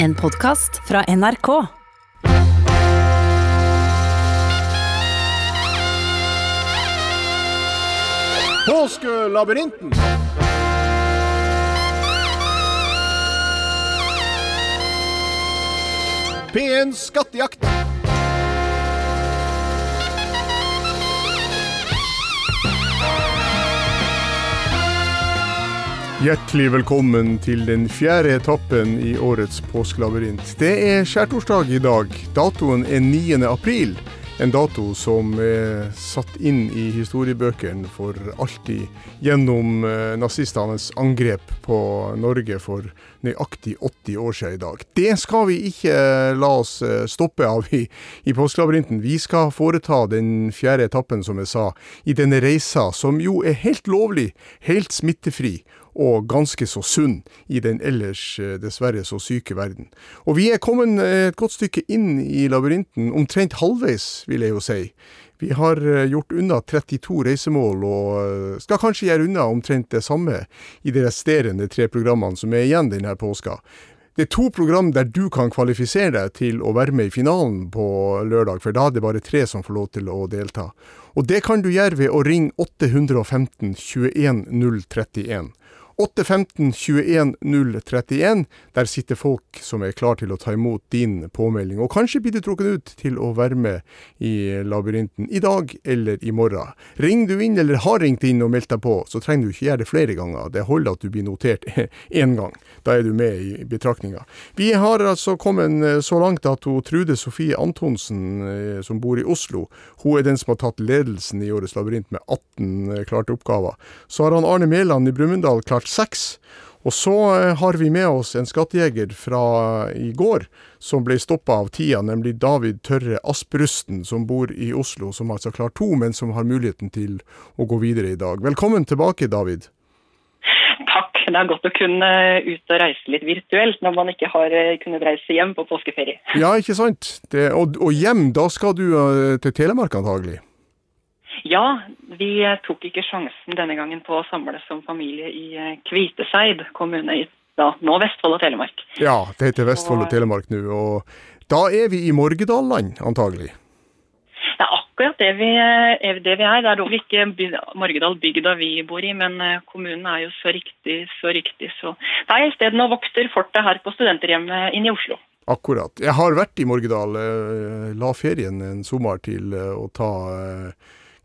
En podkast fra NRK. Påskelabyrinten! P1 Skattejakt. Hjertelig velkommen til den fjerde etappen i årets påskelabyrint. Det er skjærtorsdag i dag. Datoen er 9. april. En dato som er satt inn i historiebøkene for alltid gjennom eh, nazistenes angrep på Norge for nøyaktig 80 år siden i dag. Det skal vi ikke eh, la oss eh, stoppe av i, i påskelabyrinten. Vi skal foreta den fjerde etappen, som jeg sa, i denne reisa, som jo er helt lovlig, helt smittefri og ganske så sunn i den ellers dessverre så syke verden. Og vi er kommet et godt stykke inn i labyrinten, omtrent halvveis, vil jeg jo si. Vi har gjort unna 32 reisemål, og skal kanskje gjøre unna omtrent det samme i de resterende tre programmene som er igjen denne påska. Det er to program der du kan kvalifisere deg til å være med i finalen på lørdag, for da er det bare tre som får lov til å delta. Og det kan du gjøre ved å ringe 815 21 031. 815 21 031. Der sitter folk som er klar til å ta imot din påmelding. Og kanskje blir du trukket ut til å være med i labyrinten i dag eller i morgen. Ring du inn eller har ringt inn og meldt deg på, så trenger du ikke gjøre det flere ganger. Det holder at du blir notert én gang. Da er du med i betraktninga. Vi har altså kommet så langt at hun Trude Sofie Antonsen, som bor i Oslo, hun er den som har tatt ledelsen i årets labyrint med 18 klarte oppgaver. Så har han Arne Mæland i Brumunddal klart seks. Og så har vi med oss en skattejeger fra i går som ble stoppa av tida, nemlig David Tørre Asperusten, som bor i Oslo, som altså klart to, men som har muligheten til å gå videre i dag. Velkommen tilbake, David. Takk. Det er godt å kunne ut og reise litt virtuelt når man ikke har kunnet reise hjem på påskeferie. Ja, ikke sant. Det, og, og hjem, da skal du til Telemark antagelig? Ja, vi tok ikke sjansen denne gangen på å samles som familie i Kviteseid kommune i da, nå Vestfold og Telemark. Ja, det heter Vestfold og Telemark nå. Og da er vi i Morgedalland, antagelig? Det er akkurat det vi, er. Det vi er. Det er dog ikke Morgedal bygda vi bor i, men kommunen er jo så riktig, så riktig. Så er isteden vokter fortet her på studenterhjemmet inne i Oslo. Akkurat. Jeg har vært i Morgedal. La ferien en sommer til å ta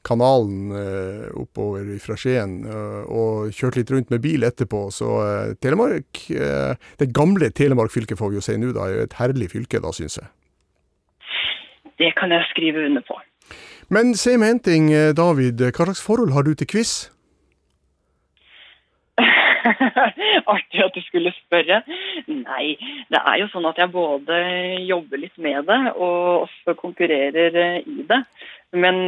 kanalen eh, oppover fra Skien eh, og kjørt litt rundt med bil etterpå. Så eh, Telemark, det gamle Telemark fylke får vi jo si nå, da, er jo et herlig fylke da, syns jeg. Det kan jeg skrive under på. Men si meg en ting, David. Hva slags forhold har du til quiz? Artig at du skulle spørre. Nei, det er jo sånn at jeg både jobber litt med det og også konkurrerer i det. Men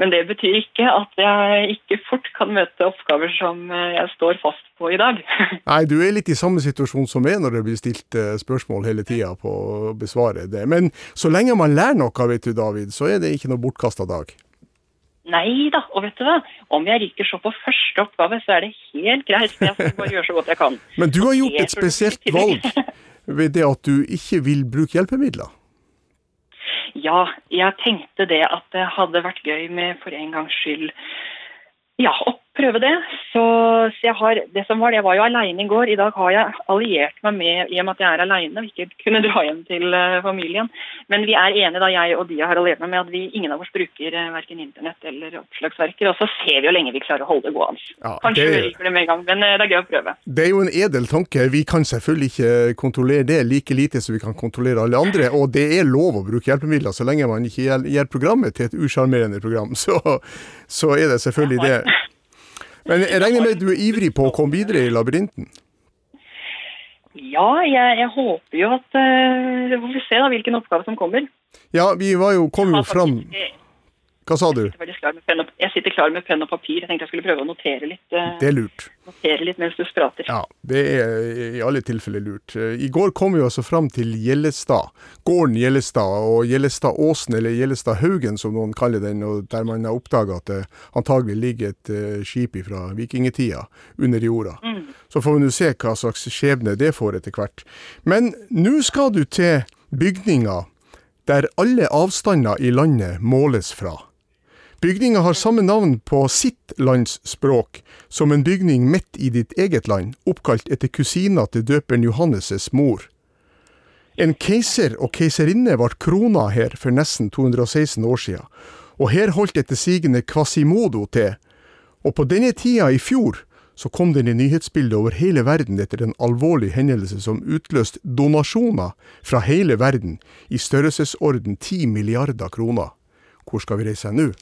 men det betyr ikke at jeg ikke fort kan møte oppgaver som jeg står fast på i dag. Nei, du er litt i samme situasjon som meg når det blir stilt spørsmål hele tida på å besvare det. Men så lenge man lærer noe, vet du David, så er det ikke noe bortkasta dag. Nei da, og vet du hva? Om jeg ryker så på første oppgave, så er det helt greit. Jeg skal bare gjøre så godt jeg kan. Men du har gjort et spesielt valg ved det at du ikke vil bruke hjelpemidler. Ja, jeg tenkte det at det hadde vært gøy med for en gangs skyld ja, å prøve det. Så, så, jeg har, det som var, jeg var jo aleine i går. I dag har jeg alliert meg med i og med at jeg er aleine og ikke kunne dra hjem til uh, familien. Men vi er enige, da jeg og de har alliert meg med at vi, ingen av oss bruker uh, verken internett eller oppslagsverker. Og så ser vi hvor lenge vi klarer å holde det gående. Ja, Kanskje det, vi ryker det med en gang, men uh, det er gøy å prøve. Det er jo en edel tanke. Vi kan selvfølgelig ikke kontrollere det like lite som vi kan kontrollere alle andre. Og det er lov å bruke hjelpemidler så lenge man ikke gjør programmet til et usjarmerende program. Så, så er det selvfølgelig det. Men jeg regner med at du er ivrig på å komme videre i labyrinten? Ja, jeg, jeg håper jo at uh, Vi får se da hvilken oppgave som kommer. Ja, vi var jo, kom jo fram Hva sa du? Jeg sitter, klar med penn og, papir. Jeg tenkte jeg skulle prøve å notere litt, eh, Det er lurt. notere litt mens du prater. Ja, det er i alle tilfeller lurt. I går kom vi altså fram til Gjellestad. Gården Gjellestad og Gjellestadåsen, eller Gjellestadhaugen som noen kaller den, og der man har oppdaga at det antagelig ligger et eh, skip fra vikingtida under jorda. Så får vi nå se hva slags skjebne det får etter hvert. Men nå skal du til bygninger der alle avstander i landet måles fra. Bygninga har samme navn på sitt lands språk som en bygning midt i ditt eget land, oppkalt etter kusina til døperen Johannes' mor. En keiser og keiserinne ble krona her for nesten 216 år siden, og her holdt etter sigende Quasimodo til. Og på denne tida i fjor så kom den i nyhetsbildet over hele verden etter en alvorlig hendelse som utløste donasjoner fra hele verden i størrelsesorden 10 milliarder kroner. Hvor skal vi reise nå?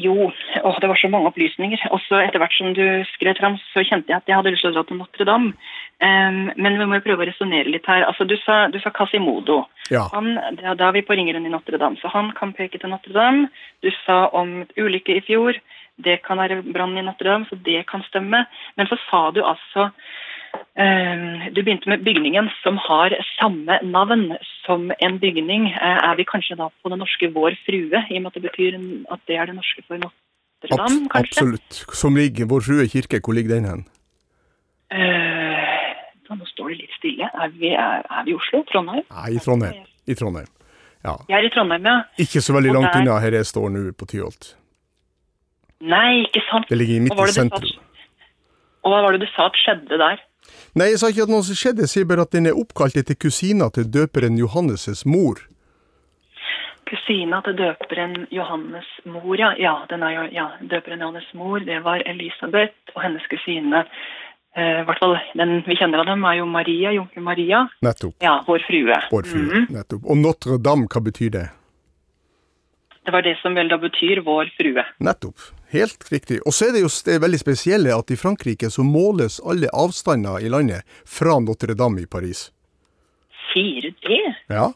Jo, åh, det var så mange opplysninger. Også etter hvert som du skrev fram, så kjente jeg at jeg hadde lyst til å dra til Notre-Dame. Um, men vi må jo prøve å resonnere litt her. Altså, du sa, du sa Casimodo. Ja. Han, da da er vi på ringeren i Notre-Dame, så han kan peke til Notre-Dame. Du sa om ulykke i fjor. Det kan være brann i Notre-Dame, så det kan stemme. Men så sa du altså Du begynte med bygningen som har samme navn som en bygning. Eh, Er vi kanskje da på det norske Vår Frue, i og med at det betyr at det er det norske for Notre-Dame, Abs kanskje? absolutt. Som ligger Vår Frue kirke, hvor ligger den hen? Eh, nå står det litt stille. Er vi, er, er vi i Oslo? Trondheim? Nei, i Trondheim. I Trondheim. Ja. Jeg er i Trondheim, ja. Ikke så veldig Og langt der- unna her jeg står nå, på Tyholt. Nei, ikke sant. Det ligger midt i sentrum. Og hva var det du sa at skjedde der? Nei, jeg sa ikke at noe som skjedde, jeg sier bare at den er oppkalt etter kusina til døperen Johannes' mor. Kusina til døperen Johannes' mor, ja. ja, den er jo, ja døperen Johannes' mor, det var Elisabeth, og hennes kusine eh, hvert fall den vi kjenner av dem, er jo Maria, jomfru Maria. Nettopp. Ja, vår frue. Vår frue. Mhm. Nettopp. Og Notre-Dame, hva betyr det? Det var det som vel da betyr vår frue. Nettopp. Helt riktig. Og så er det jo det veldig spesielle at i Frankrike så måles alle avstander i landet fra Notre-Dame i Paris. Sier du det? Ja,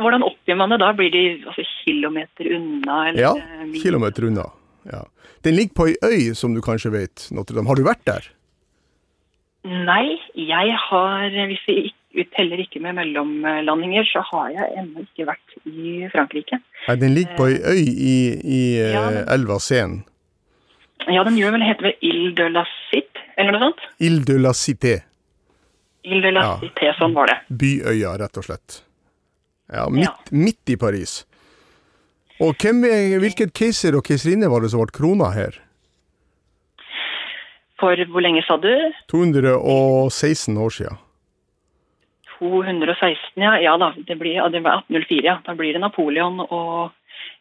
hvordan, oppgir man det da? Blir de altså, kilometer unna? Eller, ja eh, mil? kilometer unna. Ja. Den ligger på ei øy, som du kanskje vet, Notre-Dame. Har du vært der? Nei, jeg har, hvis vi vi teller ikke med mellomlandinger, så har jeg ennå ikke vært i Frankrike. Nei, den ligger på ei øy i, i eh, Ja, men- elva Seine. Ja, den gjør vel heter vel Ile de la Cite, eller noe sånt? Ile de la Cité. Ile de la Ja. Cité, sånn var det. Byøya, rett og slett. Ja, midt, Ja. midt i Paris. Og hvem, er- hvilket keiser og keiserinne var det som ble krona her? For hvor lenge sa du? 216 år siden. 216, ja. Ja da, det, blir, ja, det 1804, ja. Da blir det Napoleon og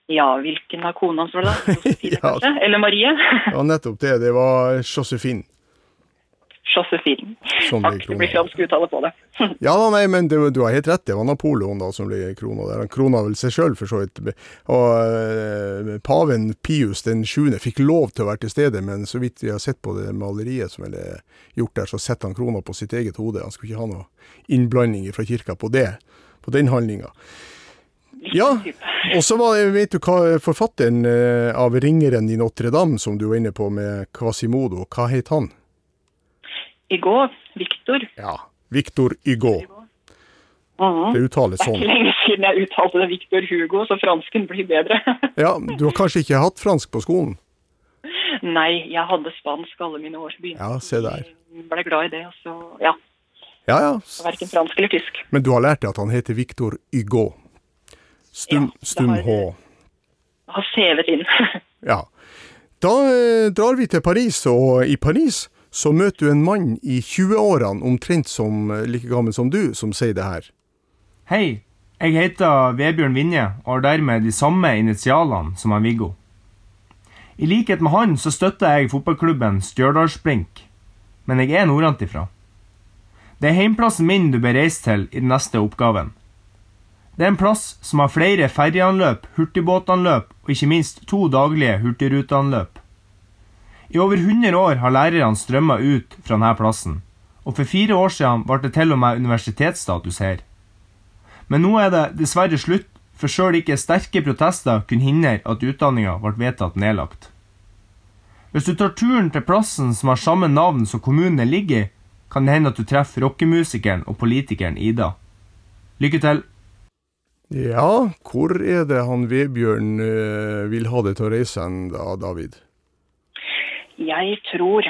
ja, hvilken av konene hans var det da? Josefine, Ja. kanskje? Eller Marie? Ja, nettopp det. Det var Josephine Takk, det blir fransk uttale på det. Ja, da, nei, men det, du har helt rett. Det var Napoleon da som ble krona der. Han krona vel seg sjøl, for så vidt. Og eh, paven Pius den 7. fikk lov til å være til stede, men så vidt vi har sett på det maleriet som er gjort der, så setter han krona på sitt eget hode. Han skulle ikke ha noe innblanding fra kirka på det, på den handlinga. Ja, og så var, det- vet du hva forfatteren eh, av 'Ringeren i Notre-Dame', som du var inne på med Quasimodo, hva het han? I går, Victor. Ja, Victor Hugo. Mhm. Det uttales Det er sånn. ikke lenge siden jeg uttalte det Victor Hugo, så fransken blir bedre. Ja, du har kanskje ikke hatt fransk på skolen? Nei, jeg hadde spansk alle mine år. Begynte Ja, se der. Ble glad i det, og så ja. Ja, ja. Verken fransk eller tysk. Men du har lært deg at han heter Victor Hugo. Stum, Ja, stum H. Har sevet inn. Ja. Da eh, drar vi til Paris, og i Paris så møter du en mann i 20-årene, omtrent som, eh, like gammel som du, som sier det her. Hei, jeg heter Vebjørn Vinje og har dermed de samme initialene som han Viggo. I likhet med han så støtter jeg fotballklubben Stjørdalsblink, men jeg er nordantifra. Det er heimplassen min du bør reise til i den neste oppgaven. Det er en plass som har flere ferjeanløp, hurtigbåtanløp og ikke minst to daglige hurtigruteanløp. I over 100 år har lærerne strømma ut fra denne plassen, og for fire år siden ble det til og med universitetsstatus her. Men nå er det dessverre slutt for sjøl ikke sterke protester kunne hindre at utdanninga ble vedtatt nedlagt. Hvis du tar turen til plassen som har samme navn som kommunen ligger i, kan det hende at du treffer rockemusikeren og politikeren Ida. Lykke til! Ja, hvor er det han Vebjørn eh, vil ha det til å reise hen da, David? Jeg tror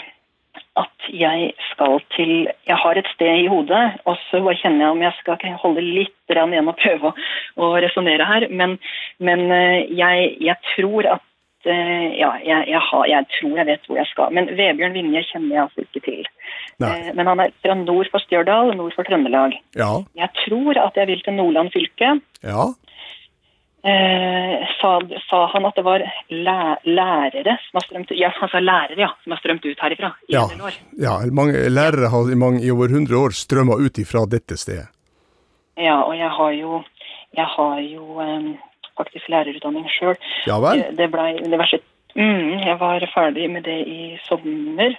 at jeg skal til Jeg har et sted i hodet, og så bare kjenner jeg om jeg skal holde litt igjen og prøve å, å resonnere her. Men, men eh, jeg, jeg, tror at eh, Ja, jeg, jeg, har, jeg, tror jeg vet hvor jeg skal. Men Vebjørn Vinje kjenner jeg altså ikke til. Nei. Eh, men han er fra nord for Stjørdal, nord for Trøndelag. Ja. Jeg tror at jeg vil til Nordland fylke. Ja. Eh, sa, sa han at det var læ lærere som har strømt ut Ja, han sa lærere, ja, som har strømt ut herifra i Ja. en del år. ja mange lærere har i, mange, i over 100 år strømma ut ifra dette stedet. Ja, og jeg har jo, jeg har jo eh, faktisk lærerutdanning sjøl. Ja vel? Det blei universitet... Mm, jeg var ferdig med det i sommer.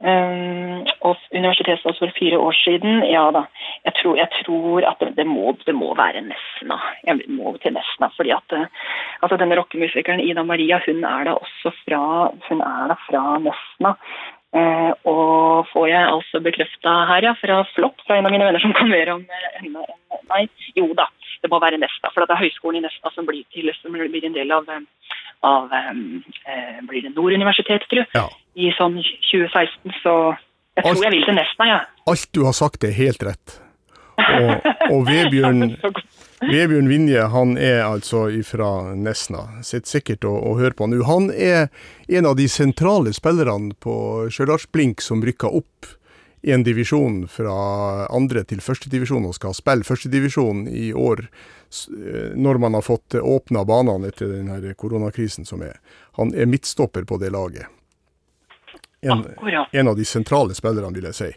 Um, og universitetsstatsråd for fire år siden. Ja da. Jeg tror, jeg tror at det, det, må, det må være Nesna. Jeg må til Nesna. fordi at eh, altså Denne rockemusikeren Ida Maria hun er da også fra, hun er da fra Nesna. Eh, og får jeg altså bekrefta her, ja, fra Flott, fra en av mine venner som kan mer om eh, henne enn meg. Jo da, det må være Nesna. For det er høyskolen i Nesna som blir, til, som blir en del av, eh, av eh, Blir det Nord universitet, tror jeg, Ja. i sånn 2016. Så jeg tror Alt- jeg vil til Nesna, jeg. Ja. Alt du har sagt er helt rett. Og, og Vebjørn, Vebjørn Vinje han er altså fra Nesna. Sitter sikkert og, og hører på nå. Han er en av de sentrale spillerne på Stjørdalsblink som rykka opp i en divisjon fra andre til førstedivisjon og skal spille førstedivisjon i år eh, når man har fått åpna banene etter denne koronakrisen som er. Han er midtstopper på det laget. En, en av de sentrale spillerne, vil jeg si.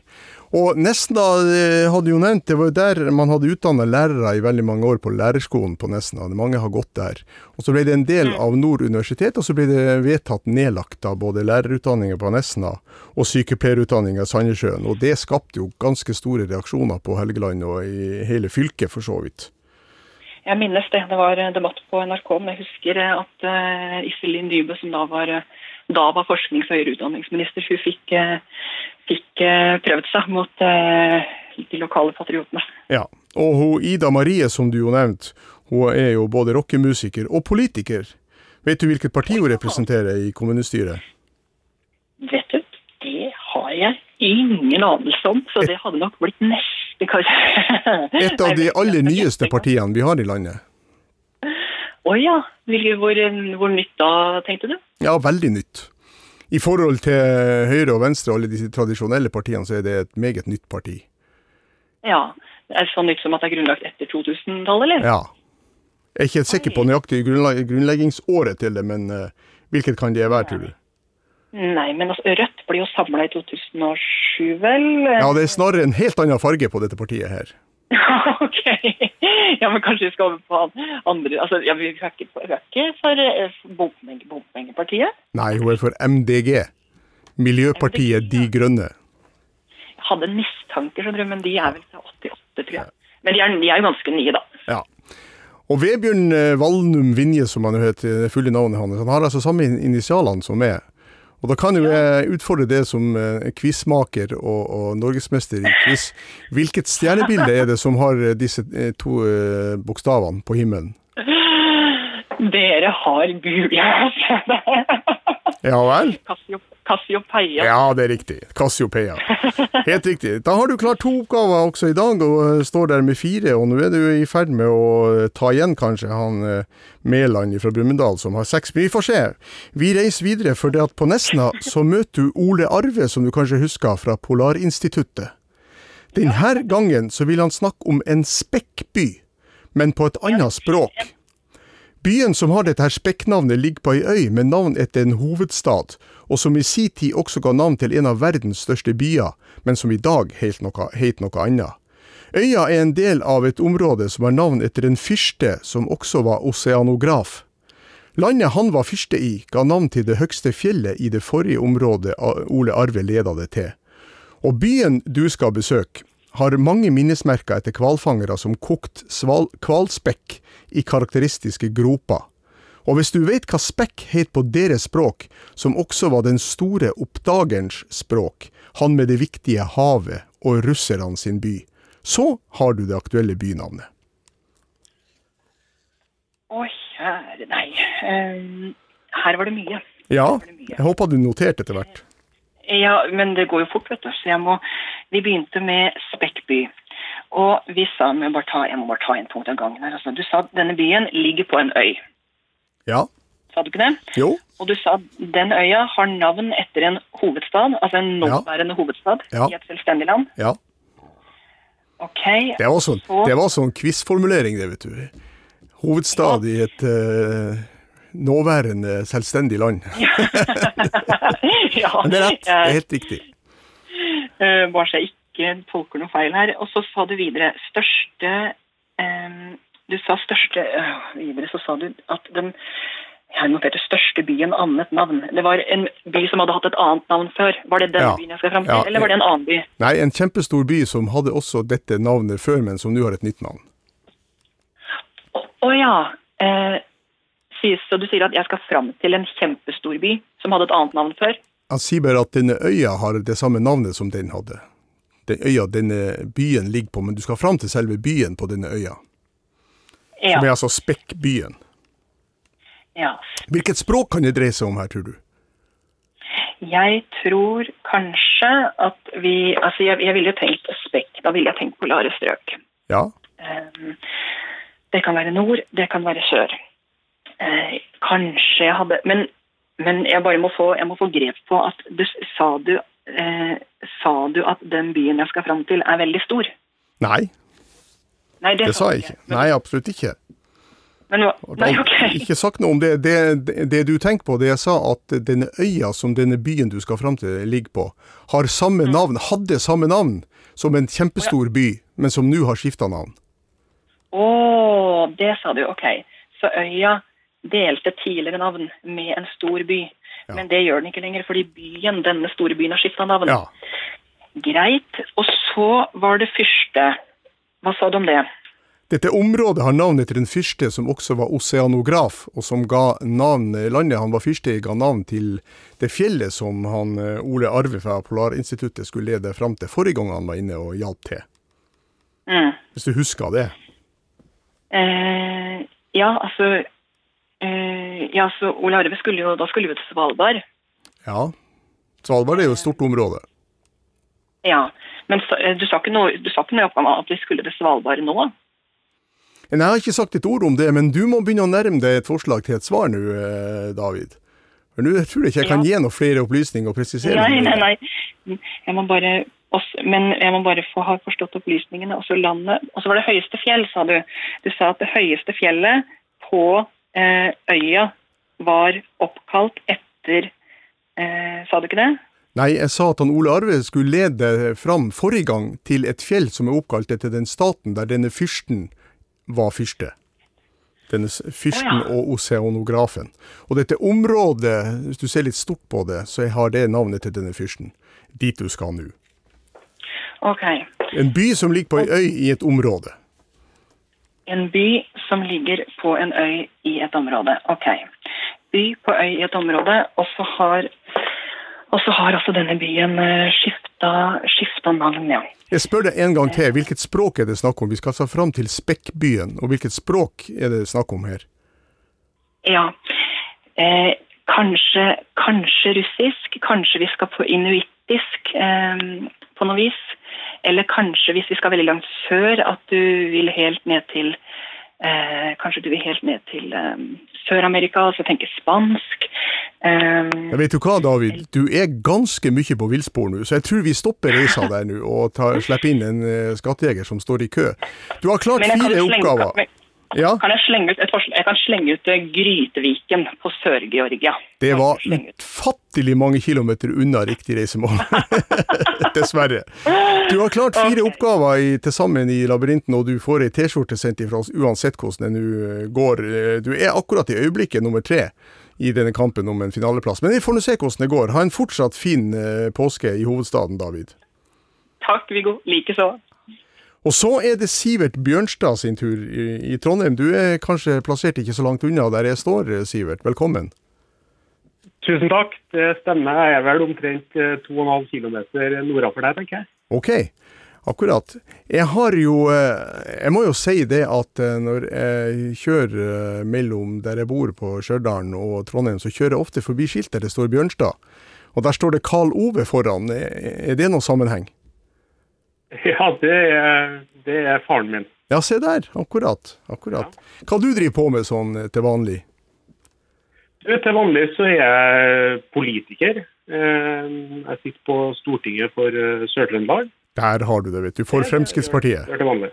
Og Nesna eh, hadde jo nevnt, det var jo der man hadde utdanna lærere i veldig mange år på lærerskolen på Nesna. Mange har gått der. Og Så ble det en del av Nord universitet, og så ble det vedtatt nedlagt av både lærerutdanninga på Nesna og sykepleierutdanninga i Sandnessjøen. Og det skapte jo ganske store reaksjoner på Helgeland og i hele fylket, for så vidt. Jeg minnes det. Det var eh, debatt på NRK, men jeg husker eh, at uh, Iselin Dybø, som da var, eh, da var forsknings- og høyere utdanningsminister, hun fikk, eh, fikk prøvd seg mot eh, de lokale patriotene. Ja. Og hun Ida Marie, som du jo nevnte, hun er jo både rockemusiker og politiker. Vet du hvilket parti hun representerer i kommunestyret? Vet du, det har jeg ingen anelse om, så det hadde nok blitt neste kanskje. Et av de aller nyeste partiene vi har i landet. Å ja. Hvor, hvor nytt da, tenkte du? Ja, veldig nytt. I forhold til Høyre og Venstre og alle disse tradisjonelle partiene, så er det et meget nytt parti. Ja. Er det så nytt som at det er grunnlagt etter 2000-tallet, eller? Ja. Jeg er ikke sikker på nøyaktig grunnleggingsåret til det, men uh, hvilket kan det være, tror du? Nei, men altså, Rødt ble jo samla i 2007, vel? Ja, det er snarere en helt annen farge på dette partiet her. ok. Ja, men kanskje vi skal over på andre Altså, ja, vi er ikke, for eh, bompenge- bompengepartiet. Nei, hun er for MDG. Miljøpartiet De Grønne. Jeg hadde en mistanke, skjønner du, men de er vel fra 88, tror jeg. Men de er, de er jo ganske nye, da. Ja. Og Vebjørn eh, Valnum Vinje, som han jo heter, det fulle navnet hans, han har altså samme in- initialene som meg. Og da kan jo jeg utfordre det som eh, quizmaker og, og norgesmester i quiz. Hvilket stjernebilde er det som har eh, disse eh, to bokstavene på himmelen? Dere har gul, Ja vel? Cassiopeia. Cassiopeia. Ja, det er riktig. Cassiopeia. Helt riktig. Da har du klart to oppgaver også i dag, og eh, står der med fire. Og nå er du i ferd med å eh, ta igjen kanskje han eh, Mæland fra Brumunddal som har seks. Men vi får se. Vi reiser videre, for det at på Nesna så møter du Ole Arve, som du kanskje husker fra Polarinstituttet. Denne gangen så vil han snakke om en spekkby, men på et annet språk. Byen som har dette her spekknavnet ligger på ei øy med navn etter en hovedstad, og som i si tid også ga navn til en av verdens største byer, men som i dag heter noe, heter noe annet. Øya er en del av et område som har navn etter en fyrste som også var oseanograf. Landet han var fyrste i, ga navn til det høgste fjellet i det forrige området Ole Arve leda det til. Og byen du skal besøke, har mange minnesmerker etter hvalfangere som kokt hvalspekk i karakteristiske groper. Og hvis du vet hva spekk het på deres språk, som også var den store oppdagerens språk, han med det viktige havet og russerne sin by, så har du det aktuelle bynavnet. Å, kjære deg. Um, her var det mye. Ja, jeg håper du noterte etter hvert. Ja, men det går jo fort, vet du. Så jeg må Vi begynte med Spekkby. Og vi sa men bare ta, Jeg må bare ta en punkt av gangen her. Altså, du sa at denne byen ligger på en øy. Ja, Sa du ikke det? jo, Og du sa at den øya har navn etter en hovedstad, altså en nåværende hovedstad Ja. i et selvstendig land. ja. Ok. Det var sånn, Så- det var sånn quizformulering, det, vet du. Hovedstad i et eh, nåværende selvstendig land. ja, Men det er rett. Det er helt riktig. Uh, bare så jeg ikke tolker noe feil her. Og så sa du videre største um, Du sa største uh, Videre så sa du at den jeg noterte største byen annet navn. Det var en by som hadde hatt et annet navn før. Var det den Ja. byen jeg skal fram til, Ja. eller var det en annen by? Nei, en kjempestor by som hadde også dette navnet før, men som nå har et nytt navn. Å å ja. Eh, så du sier at jeg skal fram til en kjempestor by som hadde et annet navn før? Han sier bare at denne øya har det samme navnet som den hadde. Den øya denne byen ligger på, men du skal fram til selve byen på denne øya. Ja. Som er altså Spekkbyen. ja. Hvilket språk kan det dreie seg om her, tror du? Jeg tror kanskje at vi Altså, jeg, jeg ville tenkt spekk. Da ville jeg tenkt polare strøk. Ja, Um, det kan være nord, det kan være sør. Eh, kanskje jeg hadde Men, men jeg bare må få, jeg må få grep på at du, sa, du, eh, sa du at den byen jeg skal fram til, er veldig stor? Nei, Nei, det, det sa jeg ikke. Nei, absolutt ikke. Men, nei, da- ok. Ikke sagt noe om det. Det, det. du tenker på, det jeg sa at denne øya som denne byen du skal fram til ligger på, har samme Mm. navn, hadde samme navn som en kjempestor by, men som nå har skifta navn. Å, det sa du. Ok. Så øya delte tidligere navn med en stor by. Ja. Men det gjør den ikke lenger, fordi byen, denne store byen har skifta navn. Ja. Greit. Og så var det fyrste. Hva sa du om det? Dette området har navn etter en fyrste som også var oseanograf, og som ga navn, landet han var fyrste i, ga navn til det fjellet som han eh, Ole Arve fra Polarinstituttet skulle lede fram til forrige gang han var inne og hjalp til. Mm. Hvis du husker det? Eh, ja, altså eh, Ja, så Ole Arve skulle jo Da skulle vi jo til Svalbard. Ja. Svalbard er jo et stort område. Ja. Men eh, du sa ikke noe du sa ikke noe at vi skulle til Svalbard nå? Jeg har ikke sagt et ord om det, men du må begynne å nærme deg et forslag til et svar nå, eh, David. For nå tror jeg ikke jeg kan gi noe flere opplysninger og presisere. Nei, nei, nei. Jeg må bare også, men jeg må bare få ha forstått opplysningene. Også landet Og så var det høyeste fjell, sa du. Du sa at det høyeste fjellet på øya var oppkalt etter eh, Sa du ikke det? Nei, jeg sa at han Ole Arve skulle lede fram forrige gang til et fjell som er oppkalt etter den staten der denne fyrsten var fyrste. Denne fyrsten Å, ja. og oseanografen. Og dette området, hvis du ser litt stort på det, så har det navnet til denne fyrsten. Dit du skal nå. Ok. En by som ligger på ei øy i et område. En by som ligger på en øy i et område. Ok. By på øy i et område, og så har har altså denne byen eh, skifta, navn, ja. Jeg spør deg en gang til, hvilket språk er det snakk om? Vi skal altså fram til Spekkbyen, og hvilket språk er det snakk om her? Ja. Eh, kanskje, kanskje russisk, kanskje vi skal på inuittisk eh, på noe vis. Eller kanskje, hvis vi skal veldig langt sør, at du vil helt ned til eh, Kanskje du vil helt ned til eh, Sør-Amerika, altså tenke spansk. Eh, Jeg vet du hva, David? Du er ganske mye på villspor nå, så jeg tror vi stopper reisa der nå og tar, slipper inn en eh, skattejeger som står i kø. Du har klart fire oppgaver. Ja, kan jeg slenge ut et forslag? Jeg kan slenge ut eh, Gryteviken på Sør-Georgia. det var jeg ufattelig mange kilometer unna riktig reisemål. Dessverre. Du har klart fire okay. oppgaver i, til sammen i labyrinten, og du får ei T-skjorte sendt ifra oss uansett hvordan det nå eh, går. Eh, Du er akkurat i øyeblikket nummer tre i denne kampen om en finaleplass. Men vi får nå se hvordan det går. Ha en fortsatt fin påske i hovedstaden, David. Takk, Viggo. Likeså. Og så er det Sivert Bjørnstad sin tur i, i Trondheim. Du er kanskje plassert ikke så langt unna der jeg står, Sivert. Velkommen. Tusen takk. Det stemmer. Jeg er vel omtrent 2,5 km nordafor deg, tenker jeg. Ok, akkurat. Jeg har jo eh, Jeg må jo si det at eh, når jeg kjører eh, mellom der jeg bor på Stjørdal og Trondheim, så kjører jeg ofte forbi skiltet der det står Bjørnstad. Og der står det Karl Ove foran. Er det noen sammenheng? Ja, det er, det er faren min. Ja, se der. Akkurat. akkurat. Hva du driver på med sånn til vanlig? Til vanlig så er jeg politiker. Eh, jeg sitter på Stortinget for eh, Sør-Trøndelag. Der har du det, vet du. For Fremskrittspartiet. Til vanlig.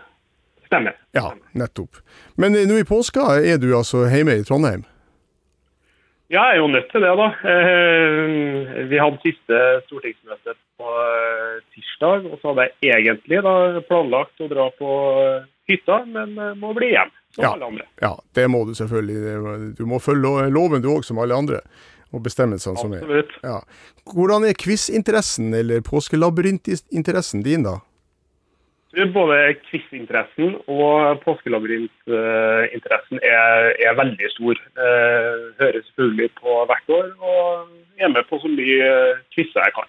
Stemmer. Ja, nettopp. Men eh, nå i påska er du altså hjemme i Trondheim? Ja, jeg er jo nødt til det, da. Vi hadde siste stortingsmøte på tirsdag. Og så hadde jeg egentlig da planlagt å dra på hytta, men må bli hjem. Som ja, alle andre. Ja, det må du selvfølgelig. Du må følge loven du òg, som alle andre. Og bestemmelsene som er. Absolutt. Ja. Hvordan er quizinteressen, eller påskelabyrintinteressen din, da? Både quizinteressen og påskelabyrintinteressen er, er, veldig stor. Eh, hører selvfølgelig på hvert år, og er med på så mye quizer jeg kan.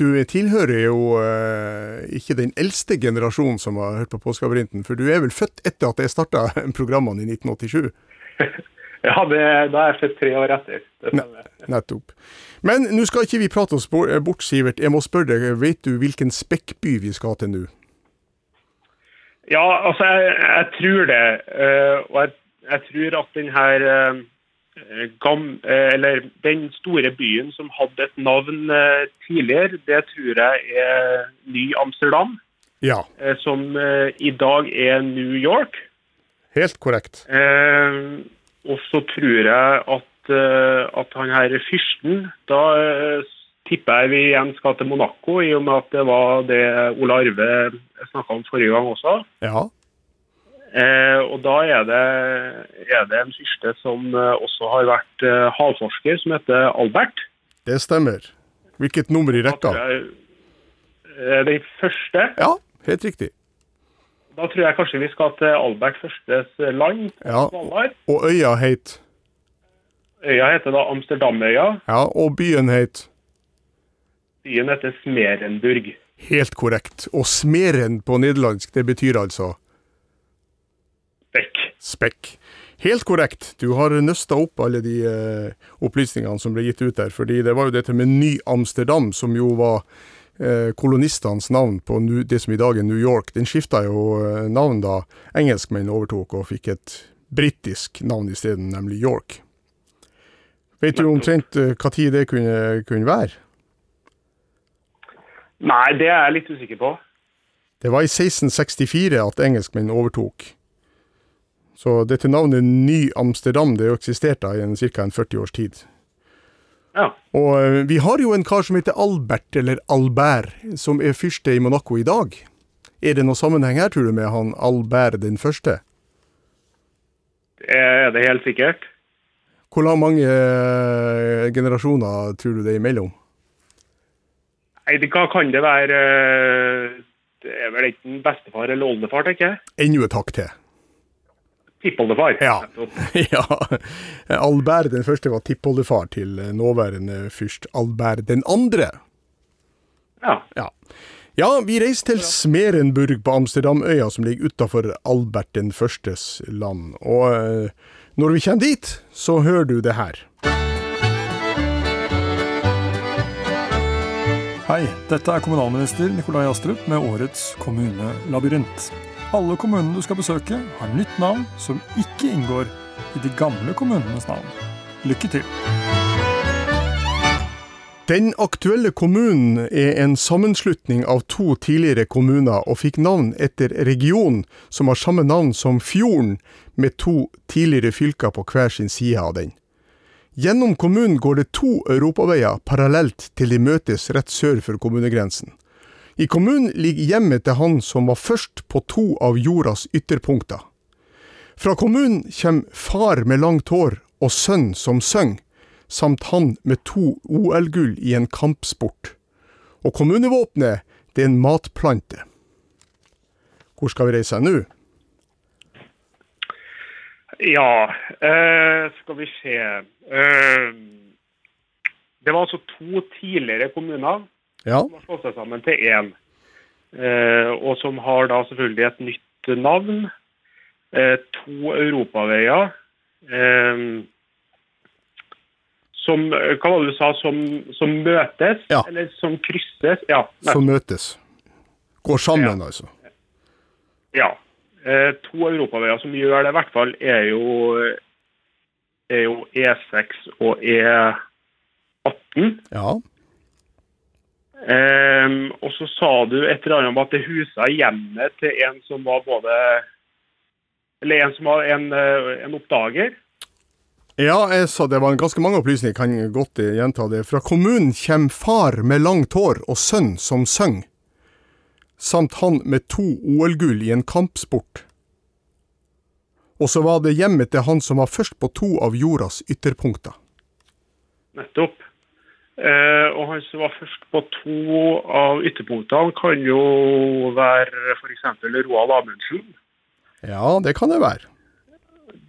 Du tilhører jo uh, ikke den eldste generasjonen som har hørt på Påskelabyrinten, for du er vel født etter at jeg starta programmene i 1987? ja, det, da er jeg født tre år etter. Ne nettopp. Men nå skal ikke vi prate oss bort, Sivert. Jeg må spørre deg, vet du hvilken spekkby vi skal til nå? Ja, altså, jeg, jeg tror det. Uh, og jeg, jeg, tror at den her uh, gam, eller den store byen som hadde et navn tidligere, det tror jeg er Ny Amsterdam. Ja. som i dag er New York. Helt korrekt. og så tror jeg at, at han her fyrsten Da tipper jeg vi igjen skal til Monaco, i og med at det var det Ole Arve snakka om forrige gang også. Ja. Eh, og da er det, er det en fyrste som eh, også har vært eh, havforsker, som heter Albert. Det stemmer. Hvilket nummer i rekka? Eh, den første. Ja, helt riktig. Da tror jeg kanskje vi skal til Albert førstes land. Ja, Og øya het? Øya heter da Amsterdamøya. Ja, Og byen het? Byen heter Smerenburg. Helt korrekt. Og smeren på nederlandsk, det betyr altså? Spekk. Spekk. Helt korrekt. Du har nøsta opp alle de eh, opplysningene som ble gitt ut der. fordi det var jo dette med Ny Amsterdam, som jo var eh, kolonistenes navn på nu, det som i dag er New York. Den skifta jo eh, navn da engelskmenn overtok og fikk et britisk navn isteden, nemlig York. Vet du omtrent hva tid det kunne, kunne være? Nei, det er jeg litt usikker på. Det var i 1664 at engelskmenn overtok. Så dette navnet Ny Amsterdam det har eksistert da i en, ca. en 40 års tid. Ja. Og uh, vi har jo en kar som heter Albert, eller Albert, som er fyrste i Monaco i dag. Er det noen sammenheng her, tror du, med han Albert den første? Det er det helt sikkert. Hvor mange uh, generasjoner tror du det er imellom? Nei, det, Hva kan det være? Det er vel enten bestefar eller oldefar, tenker jeg. Enda et hakk til. Tippoldefar. Ja. ja. Albert den første var tippoldefar til nåværende fyrst Albert den andre. Ja. ja. Ja, vi reiser til Smerenburg på Amsterdamøya, som ligger utafor Albert den førstes land. Og eh, når vi kommer dit, så hører du det her. Hei, dette er kommunalminister Nikolai Astrup med årets kommunelabyrint. Alle kommunene du skal besøke, har nytt navn som ikke inngår i de gamle kommunenes navn. Lykke til! Den aktuelle kommunen er en sammenslutning av to tidligere kommuner, og fikk navn etter region som har samme navn som fjorden, med to tidligere fylker på hver sin side av den. Gjennom kommunen går det to europaveier parallelt til de møtes rett sør for kommunegrensen. I kommunen ligger hjemmet til han som var først på to av jordas ytterpunkter. Fra kommunen kommer far med langt hår og sønn som synger, samt han med to OL-gull i en kampsport. Og kommunevåpenet, det er en matplante. Hvor skal vi reise nå? Ja, eh, skal vi se. Eh, det var altså to tidligere kommuner Ja. som har slått seg sammen til én. Eh, og som har da selvfølgelig et nytt navn. Eh, to europaveier. Eh, som Hva var det du sa? Som, som møtes? Ja. Eller som krysses? Ja. Som møtes. Går sammen, altså. Ja. Eh, to europaveier som gjør det, i hvert fall, er jo, er jo E6 og E18. Ja. Um, og så sa du et eller annet om at det husa hjemmet til en som var både Eller en som var en, eh, en oppdager. Ja, jeg sa det var ganske mange opplysninger, jeg kan godt gjenta det. Fra kommunen kommer far med langt hår og sønn som søng, samt han med to OL-gull i en kampsport. Og så var det hjemmet til han som var først på to av jordas ytterpunkter. Nettopp. Eh, og han som var først på to av ytterpunktene, kan jo være f.eks. Roald Amundsen. Ja, det kan det være.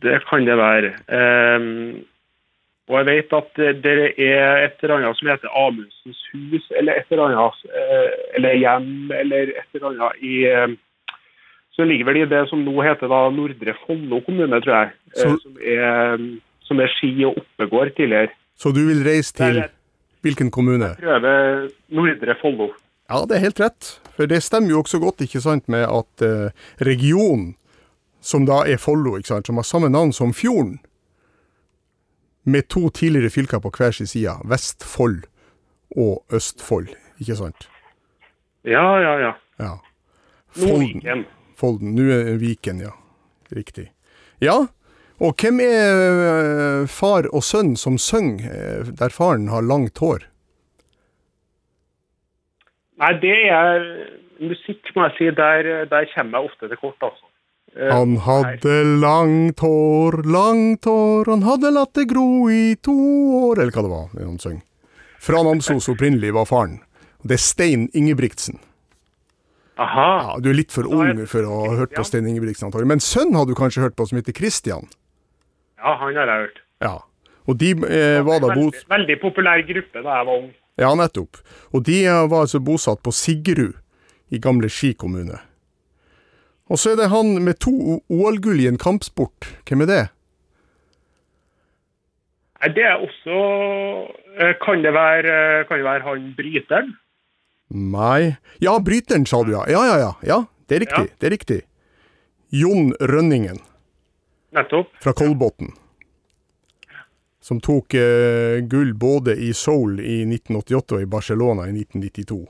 Det kan det være. Ehm, og jeg vet at det det er et eller annet som heter Amundsens hus, eller et eller annet eh, eller hjem, eller et eller annet i eh, Så ligger vel i det som nå heter da Nordre Follo kommune, tror jeg. eh, Så- som, er, som er ski- og oppegård tidligere. Så du vil reise til hvilken kommune? Prøve Nordre Follo. Ja, det er helt rett. For det stemmer jo også godt ikke sant, med at eh, regionen, som da er Follo, ikke sant, som har samme navn som fjorden, med to tidligere fylker på hver sin side, Vestfold og Østfold, ikke sant? Ja, ja, ja. Ja. Folden. Folden. Nå er Viken, ja. Riktig. Ja, og hvem er eh, far og sønn som synger eh, der faren har langt hår? Nei, det er musikk, må jeg si. Der, der kommer jeg ofte til kort, altså. Eh, Han hadde langt hår, langt hår, han hadde latt det gro i to år Eller hva det var det han sang. Fra Namsos opprinnelig var faren. Det er Stein Ingebrigtsen. Aha. Ja, Du er litt for ung for å ha hørt på Stein Ingebrigtsen, antagelig. Men sønnen har du kanskje hørt på, som heter Christian? Ja, han har jeg hørt. Ja. Og de eh, var da bos... Veldig, veldig populær gruppe da jeg var ung. Ja, nettopp. Og de eh, var altså bosatt på Sigrud i gamle Ski kommune. Og så er det han med to OL-gull i en kampsport. Hvem er det? Det er også eh, Kan det være, eh, kan det være han bryteren? Nei Ja, bryteren, sa du, ja. Ja, ja, ja. ja det er riktig. Ja. Det er riktig. Jon Rønningen Nettopp. fra Kolbotn. Som tok eh, gull både i Seoul i 1988 og i Barcelona i 1992.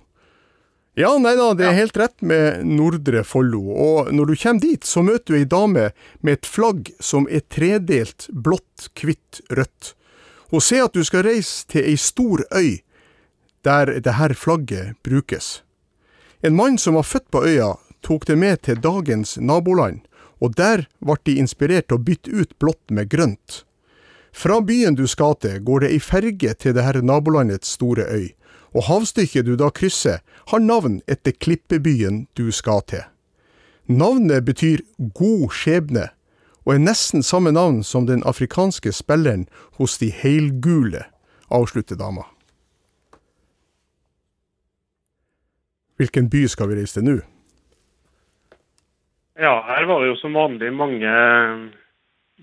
Ja, nei da, det er helt rett med Nordre Follo. Og når du kommer dit, så møter du ei dame med et flagg som er tredelt blått, hvitt, rødt. Hun sier at du skal reise til ei stor øy der det her flagget brukes. En mann som var født på øya, tok det med til dagens naboland, og der ble de inspirert til å bytte ut blått med grønt. Fra byen du skal til, går det ei ferge til det her nabolandets store øy, og havstykket du da krysser, har navn etter klippebyen du skal til. Navnet betyr god skjebne, og er nesten samme navn som den afrikanske spilleren hos de heilgule, avslutter dama. Hvilken by skal vi reise til nå? Ja, her var det jo som vanlig mange,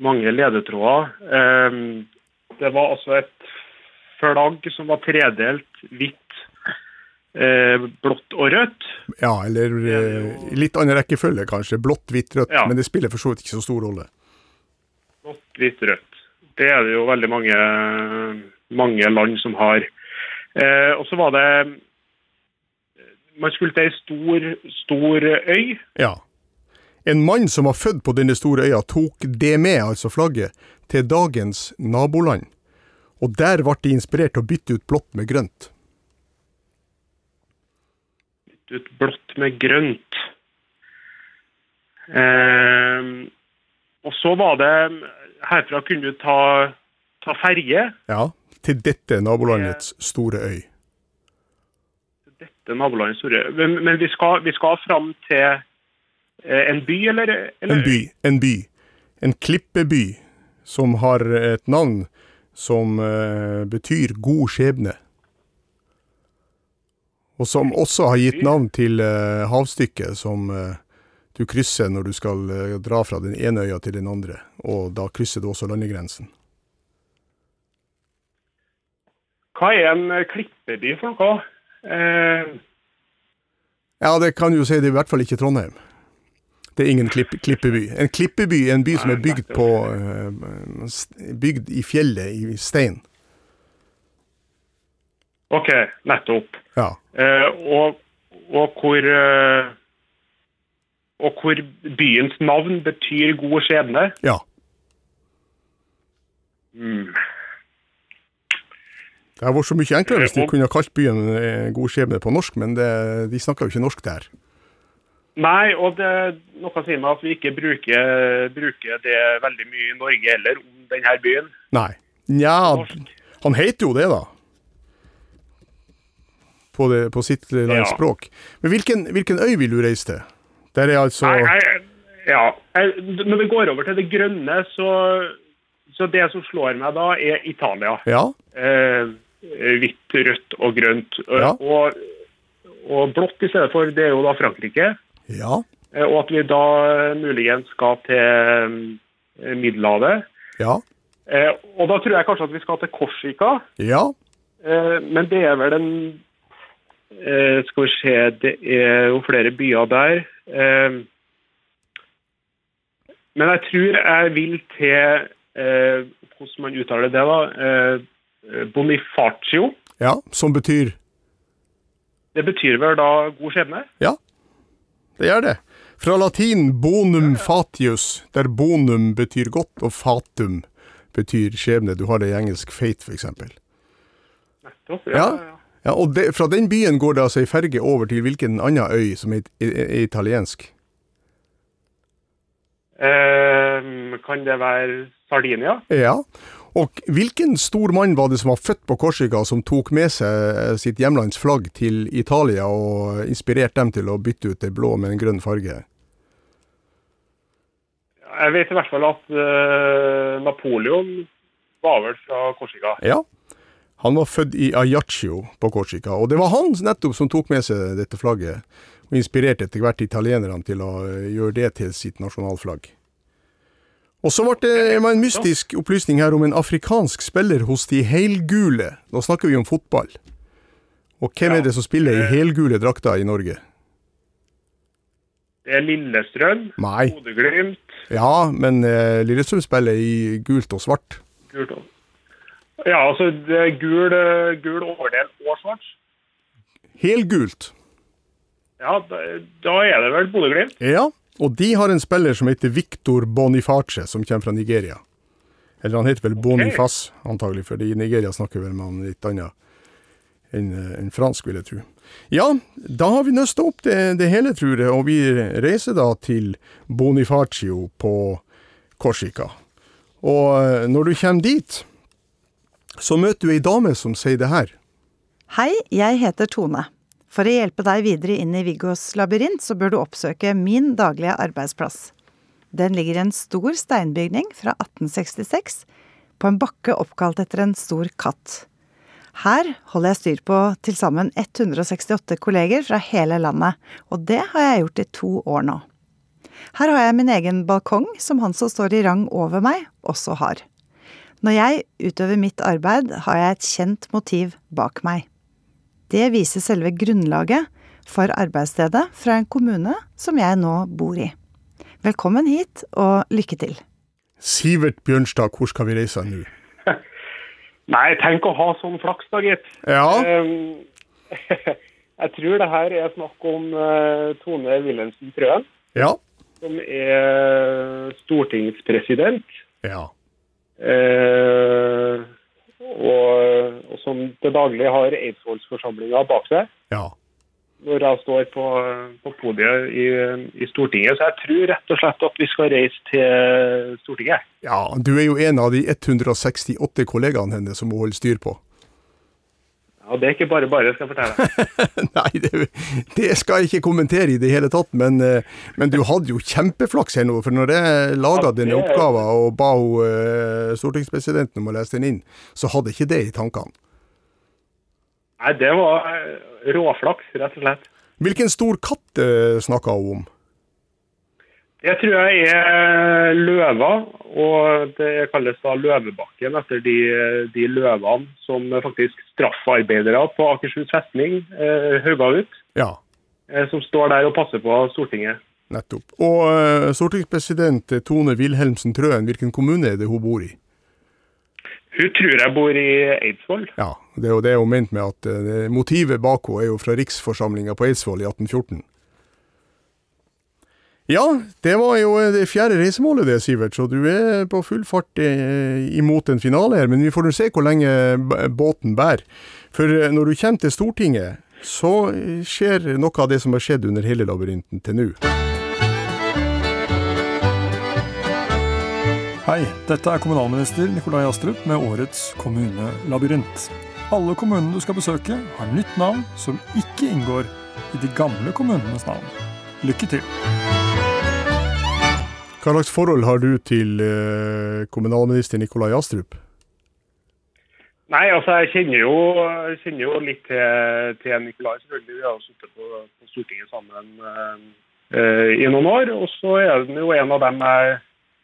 mange ledetråder. Eh, Det var altså et flagg som var tredelt hvitt, eh, blått og rødt. Ja, eller eh, litt annen rekkefølge kanskje. Blått, hvitt, rødt. Ja. Men det spiller for så vidt ikke så stor rolle. Blått, hvitt, rødt. Det er det jo veldig mange, mange land som har. Eh, og så var det Man skulle til ei stor, stor øy. Ja. En mann som var født på denne store øya, tok det med, altså flagget, til dagens naboland. Og der ble de inspirert til å bytte ut blått med grønt. Bytte ut blått med grønt. Eh, og så var det Herfra kunne du ta, ta ferje. Ja, til dette nabolandets store øy. Dette nabolandets store. Men, men vi, skal, vi skal fram til Eh, en by, eller, eller En by. En by. En klippeby som har et navn som eh, betyr god skjebne. Og som også har gitt navn til eh, havstykket som eh, du krysser når du skal eh, dra fra den ene øya til den andre. Og da krysser du også landegrensen. Hva er en eh, klippeby for noe? Eh, Ja, det kan du jo si, det er i hvert fall ikke Trondheim. Det er ingen klipp, klippeby. En klippeby er en by som er bygd på eh, Bygd i fjellet i stein. OK, nettopp. Ja. Eh, og, og hvor eh, Og hvor byens navn betyr god skjebne. ja. Mm. Det hadde vært så mye enklere hvis de Eh, kunne kalt byen God skjebne på norsk, men det, de snakker jo ikke norsk der. Nei, og det noe sier meg at vi ikke bruker, bruker det veldig mye i Norge heller om denne byen. Nei. Nja, han heter jo det, da. På, det, på sitt Ja. språk. Men hvilken, hvilken øy vil du reise til? Der er altså Nei, nei, ja. Jeg, når vi går over til det grønne, så, så det som slår meg da, er Italia. Ja? Eh, hvitt, rødt og grønt. Ja. Og, og blått i stedet for, det er jo da Frankrike. Ja? Eh, Og at vi da eh, muligens skal til eh, Middelhavet. Ja? Og da tror jeg kanskje at vi skal til Korsika. Ja? Men det er vel en Skal vi se, det er jo flere byer der. Men jeg tror jeg vil til Hvordan man uttaler det, da? Bonifacio. Ja? Som betyr Det betyr vel da god skjebne? Ja, det gjør det. Fra latin bonum fatius, der bonum betyr godt og fatum betyr skjebne. Du har det i engelsk fate, eksempel. Nettopp, Ja. Ja, og det, fra den byen går det altså ei ferge over til hvilken annen øy som er, er, er italiensk? Eh, kan det være Sardinia? Ja. Og hvilken stor mann var det som var født på Korsika, som tok med seg eh, sitt hjemlands flagg til Italia og inspirerte dem til å bytte ut det blå med en grønn farge? Jeg vet i hvert fall at eh, Napoleon var vel fra Korsika. Ja. Han var født i Ajaccio på Korsika, og det var han nettopp som tok med seg dette flagget, og inspirerte etter hvert italienerne til å eh, gjøre det til sitt nasjonalflagg. Og så ble det en mystisk opplysning her om en afrikansk spiller hos de helgule. Nå snakker vi om fotball. Og hvem er det som spiller i helgule drakter i Norge? Det er Lillestrøm, Nei. Bodø-Glimt, Ja, men uh, Lillestrøm spiller i gult og svart. gult og Ja, altså det er gul, eh, gul overdel og svart. Helgult. Ja, da, da er det vel Bodø-Glimt. Ja, og de har en spiller som heter Victor Boniface, som kommer fra Nigeria. Eller han heter vel Boniface, antagelig, for i Nigeria snakker vel man litt annet enn en fransk, vil jeg tro. Ja, da har vi nøsta opp det, det hele, tror jeg, og vi reiser da til Bonifacio på Korsika. Og eh, når du kommer dit, så møter du ei dame som sier det her. Hei, jeg heter Tone. For å hjelpe deg videre inn i Viggos labyrint, så bør du oppsøke min daglige arbeidsplass. Den ligger i en stor steinbygning fra 1866, på en bakke oppkalt etter en stor katt. Her holder jeg styr på til sammen 168 kolleger fra hele landet, og det har jeg gjort i to år nå. Her har jeg min egen balkong, som han som står i rang over meg, også har. Når jeg utøver mitt arbeid, har jeg et kjent motiv bak meg. Det viser selve grunnlaget for arbeidsstedet fra en kommune som jeg nå bor i. Velkommen hit, og lykke til. Sivert Bjørnstad, hvor skal vi reise nå? Nei, tenk å ha sånn flaks, da, gitt. Ja, Um, jeg tror det her er snakk om eh, Tone Wilhelmsen Trøen, ja, som er stortingspresident. ja. eh, og, og som til daglig har Eidsvollsforsamlinga bak seg ja. når jeg står på, på podiet i, i Stortinget. Så jeg tror rett og slett at vi skal reise til Stortinget. Ja, du er jo en av de 168 kollegaene hennes som hun holder styr på. Ja, Det er ikke bare bare, skal jeg fortelle. Nei, det, det skal jeg ikke kommentere i det hele tatt, men, eh, men du hadde jo kjempeflaks her nå. For når jeg laga Ja, denne er- oppgaven og ba hun, eh, stortingspresidenten om å lese den inn, så hadde ikke det i tankene. Nei, det var eh, råflaks, rett og slett. Hvilken stor katt uh, snakka hun om? Det tror jeg er løva, og det kalles da Løvebakken etter de, de løvene som faktisk straffarbeidere på Akershus festning eh, hauga ut. Ja, Eh, som står der og passer på Stortinget. nettopp. Og eh, stortingspresident Tone Wilhelmsen Trøen, hvilken kommune er det hun bor i? Hun tror jeg bor i Eidsvoll. Ja, det er jo det hun mente med at eh, motivet bak henne er jo fra riksforsamlinga på Eidsvoll i 1814. Ja, det var jo eh, det fjerde reisemålet det, Sivert, så du er på full fart eh, imot en finale her. Men vi får nå se hvor lenge båten bærer. For eh, når du kommer til Stortinget, så skjer noe av det som har skjedd under hele labyrinten til nå. Hei, dette er kommunalminister Nikolai Astrup med årets kommunelabyrint. Alle kommunene du skal besøke, har nytt navn som ikke inngår i de gamle kommunenes navn. Lykke til! Hva slags forhold har du til eh, kommunalminister Nikolai Astrup? Nei, altså jeg kjenner jo, kjenner jo litt til, til Nikolai, selvfølgelig. Vi har jo sittet på, på Stortinget sammen eh, i noen år. Og så er han jo en av dem jeg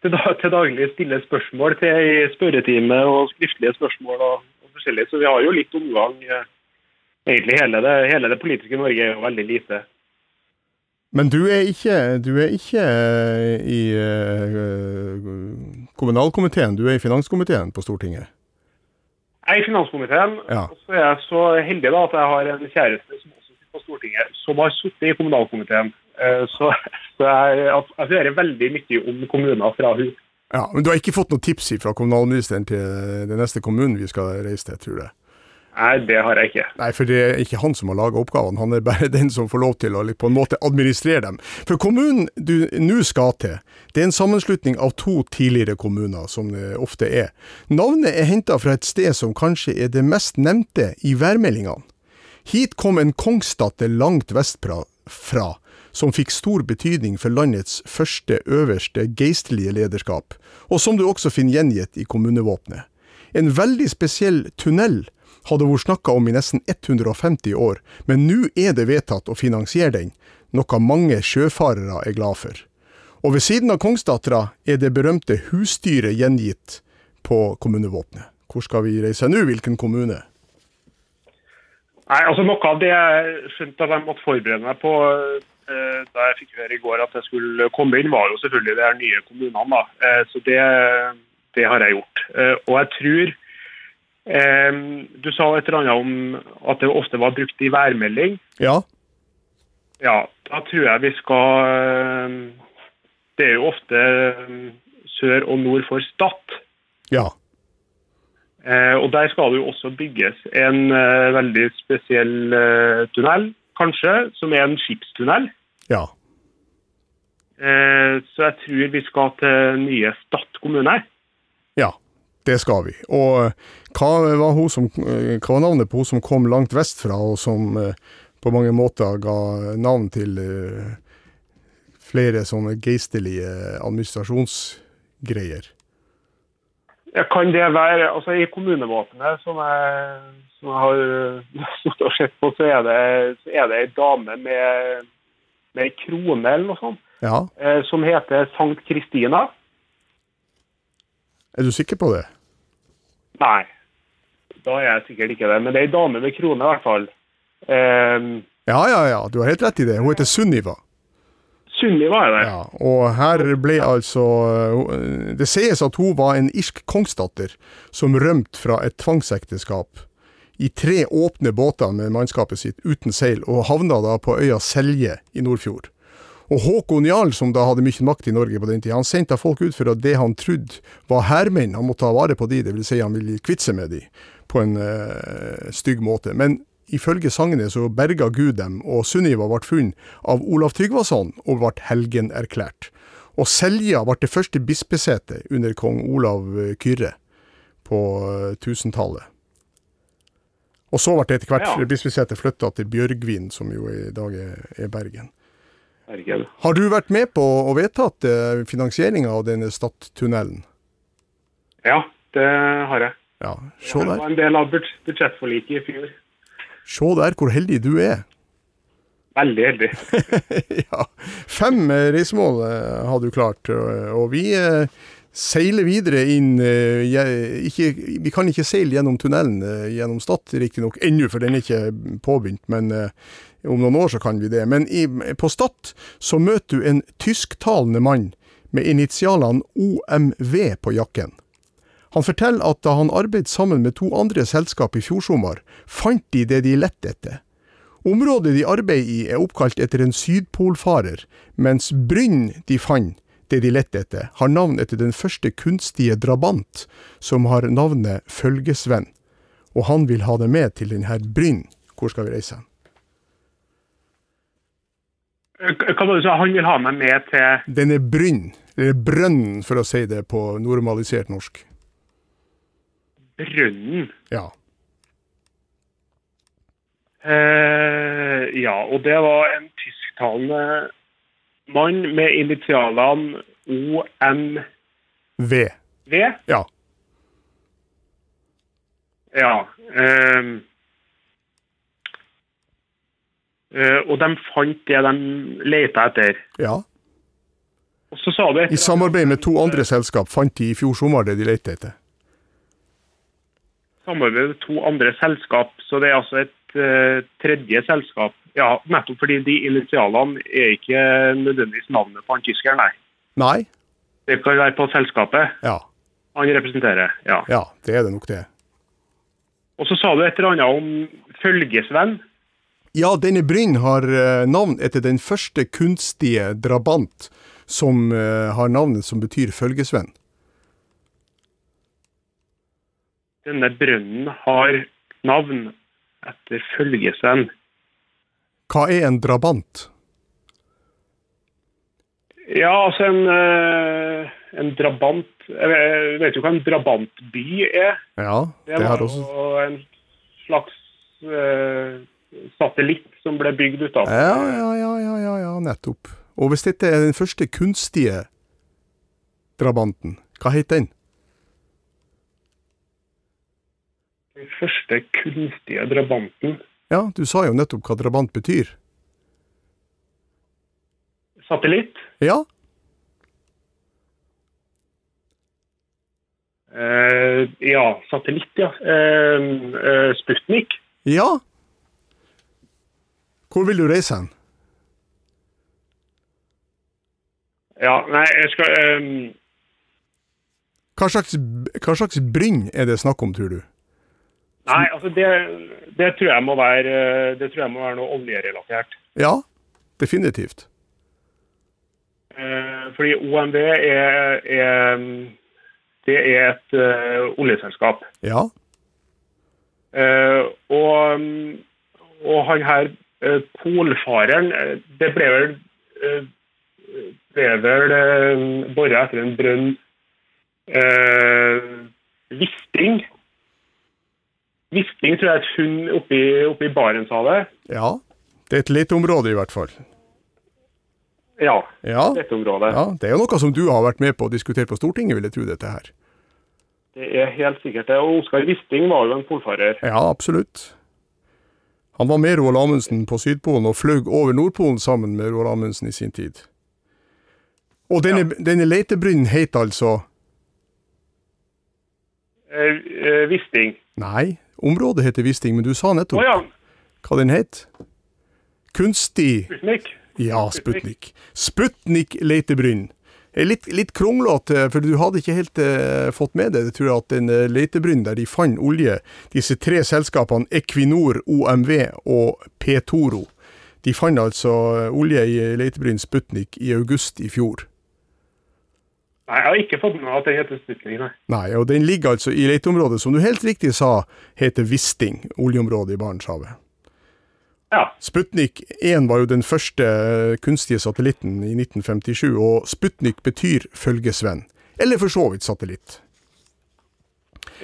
til, til daglig stiller spørsmål til i spørretime og skriftlige spørsmål og, og forskjellig. Så vi har jo litt omgang. Uh, egentlig hele det, hele det politiske Norge er jo veldig lite. Men du er ikke, du er ikke eh, i eh, kommunalkomiteen, du er i finanskomiteen på Stortinget. Jeg er i finanskomiteen, Ja. og så er jeg så heldig da at jeg har en kjæreste som også sitter på Stortinget, som har sittet i kommunalkomiteen. Eh, Så, så jeg, jeg hører veldig mye om kommuner fra hun. Ja, Men du har ikke fått noen tips fra kommunalministeren til den neste kommunen vi skal reise til, tror jeg? Nei, det har jeg ikke. Nei, for det er ikke han som har laga oppgavene, han er bare den som får lov til å på en måte administrere dem. For kommunen du nå skal til, det er en sammenslutning av to tidligere kommuner, som det ofte er. Navnet er henta fra et sted som kanskje er det mest nevnte i værmeldingene. Hit kom en kongsdatter langt vestfra, fra, som fikk stor betydning for landets første øverste geistlige lederskap, og som du også finner gjengitt i kommunevåpenet. En veldig spesiell tunnel hadde vært snakka om i nesten 150 år, men nå er det vedtatt å finansiere den, noe mange sjøfarere er glad for. Og ved siden av Kongsdattera er det berømte husdyret gjengitt på kommunevåpenet. Hvor skal vi reise nå, hvilken kommune? Nei, altså Noe av det jeg skjønte at jeg måtte forberede meg på eh, da jeg fikk høre i går at jeg skulle komme inn, var jo selvfølgelig de nye kommunene. da. Eh, så det, det har jeg gjort. Eh, og jeg tror Du sa et eller annet om at det ofte var brukt i værmelding. Ja, Ja, da tror jeg vi skal eh, Det er jo ofte eh, sør og nord for Stad. ja, Eh, og Der skal det jo også bygges en eh, veldig spesiell eh, tunnel, kanskje, som er en skipstunnel. ja. Eh, så jeg tror vi skal til nye Stad kommune. Ja, det skal vi. Og hva var, som, eh, hva var navnet på hun som kom langt vestfra, og som eh, på mange måter ga navn til eh, flere sånne geistlige administrasjonsgreier? Ja, kan det være altså I kommunevåpenet som jeg, som jeg har eh, stått og sett på, så er det, så er det ei dame med, med ei krone eller noe sånt, Ja, eh, som heter Sankt Kristina. Er du sikker på det? Nei, da er jeg sikkert ikke det. Men det er ei dame med krone, i hvert fall. Um, Ja, ja, ja, du har helt rett i det. Hun heter Sunniva. Sunniva er det. Ja, og her ble altså Det sies at hun var en irsk kongsdatter som rømte fra et tvangsekteskap i tre åpne båter med mannskapet sitt uten seil, og havna da på øya Selje i Nordfjord. Og Håkon Jarl, som da hadde mye makt i Norge på den tida, han sendte folk ut for at det han trodde var hærmenn, han måtte ta vare på de, det vil si han ville kvitte seg med de, på en øh, stygg måte. Men ifølge sagnet så berga Gud dem, og Sunniva ble funnet av Olav Tryggvason og ble helgenerklært. Og Selja ble det første bispesetet under kong Olav eh, Kyrre på eh, 1000-tallet. Og så ble det etter hvert Ja. Bispesæter flytta til Bjørgvin, som jo i dag er, er Bergen. Bergen. Har du vært med på å vedtatt eh, finansieringa av denne Stadtunnelen? Ja, det har jeg. Ja, se der. Det var en del av budsj- budsjettforliket i fjor. Se der hvor heldig du er. Veldig heldig. ja. Fem eh, reisemål eh, har du klart, og, og vi eh, seiler videre inn eh, ikke, Vi kan ikke seile gjennom tunnelen eh, gjennom Stad, riktignok ennå, for den er ikke påbegynt. Men eh, om noen år så kan vi det. Men i, på Stad så møter du en tysktalende mann med initialene OMV på jakken. Han forteller at da han arbeidet sammen med to andre selskap i fjor sommer, fant de det de lette etter. Området de arbeider i er oppkalt etter en sydpolfarer, mens brynn de fant det de lette etter, har navn etter den første kunstige drabant, som har navnet Følgesvenn. Og han vil ha det med til denne brynn. Hvor skal vi reise? Hva var det du sa? Han vil ha meg med til Denne brynn, eller brønnen for å si det på normalisert norsk. Brønnen. Ja. Eh, ja, og det var en tysktalende mann med initialene OMV. V. Ja. Ja. eh, og de fant det de leita etter. Ja. Og så sa du I samarbeid med to andre selskap fant de i fjor sommer det de lette etter. samarbeid med to andre selskap, så det er altså et uh, tredje selskap. Ja, nettopp fordi de initialene er ikke nødvendigvis navnet på han tyskeren, nei. Nei? Det kan være på selskapet Ja. han representerer, ja. Ja, det er det nok det. Og så sa du et eller annet om følgesvenn. Ja, denne bryn har eh, navn etter den første kunstige drabant som eh, har navnet som betyr følgesvenn. Denne brønnen har navn etter følgesvenn. Hva er en drabant? Ja, altså en, eh, en drabant Jeg vet- jo hva en drabantby er. Ja, det, Det har også en slags satellitt som ble bygd utafor. ja, ja, ja, ja, ja, ja, nettopp. Og hvis dette er den første kunstige drabanten, hva heter den? Den første kunstige drabanten. Ja, du sa jo nettopp hva drabant betyr. Satellitt. Ja, Eh, ja, satellitt, ja. Eh, eh, Sputnik. ja. Hvor vil du reise hen? Ja, nei, jeg skal um... Hva slags, hva slags brynn er det snakk om, tror du? Nei, altså det, det tror jeg må være eh, Det tror jeg må være noe oljerelatert. Ja, definitivt. Eh, fordi OMV er, er Det er et eh, oljeselskap. Ja, Eh, og, og han her polfareren eh, Det ble vel eh, ble vel bora etter en brønn Wisting. Wisting tror jeg er et funn oppe i, Barentshavet. ja. Det er et leteområde i hvert fall. Ja, Ja, dette området. ja, det er jo noe som du har vært med på å diskutere på Stortinget, vil jeg tro dette her. Det er helt sikkert det. Og Oskar Wisting var jo en polfarer. Ja, absolutt. Han var med Roald Amundsen på Sydpolen og fløy over Nordpolen sammen med Roald Amundsen i sin tid. Og denne, denne letebrynnen het altså Eh, eh, Wisting. Nei, området heter Wisting, men du sa nettopp oh, ja, hva den het. Kunstig Sputnik. Ja, Sputnik. Sputnik letebrynn. Er Litt, litt kronglete, for du hadde ikke helt eh, fått med det, tror jeg, at den eh, letebrynnen der de fant olje, disse tre selskapene Equinor, OMV og Petoro, de fant altså eh, olje i letebrønnen Sputnik i august i fjor. Nei, jeg har ikke fått med meg at den heter Sputnik, nei. Nei, og den ligger altså i leteområdet, som du helt riktig sa, heter Wisting, oljeområdet i Barentshavet. Ja. Sputnik 1 var jo den første eh, kunstige satellitten i 1957, og Sputnik betyr følgesvenn. Eller for så vidt satellitt.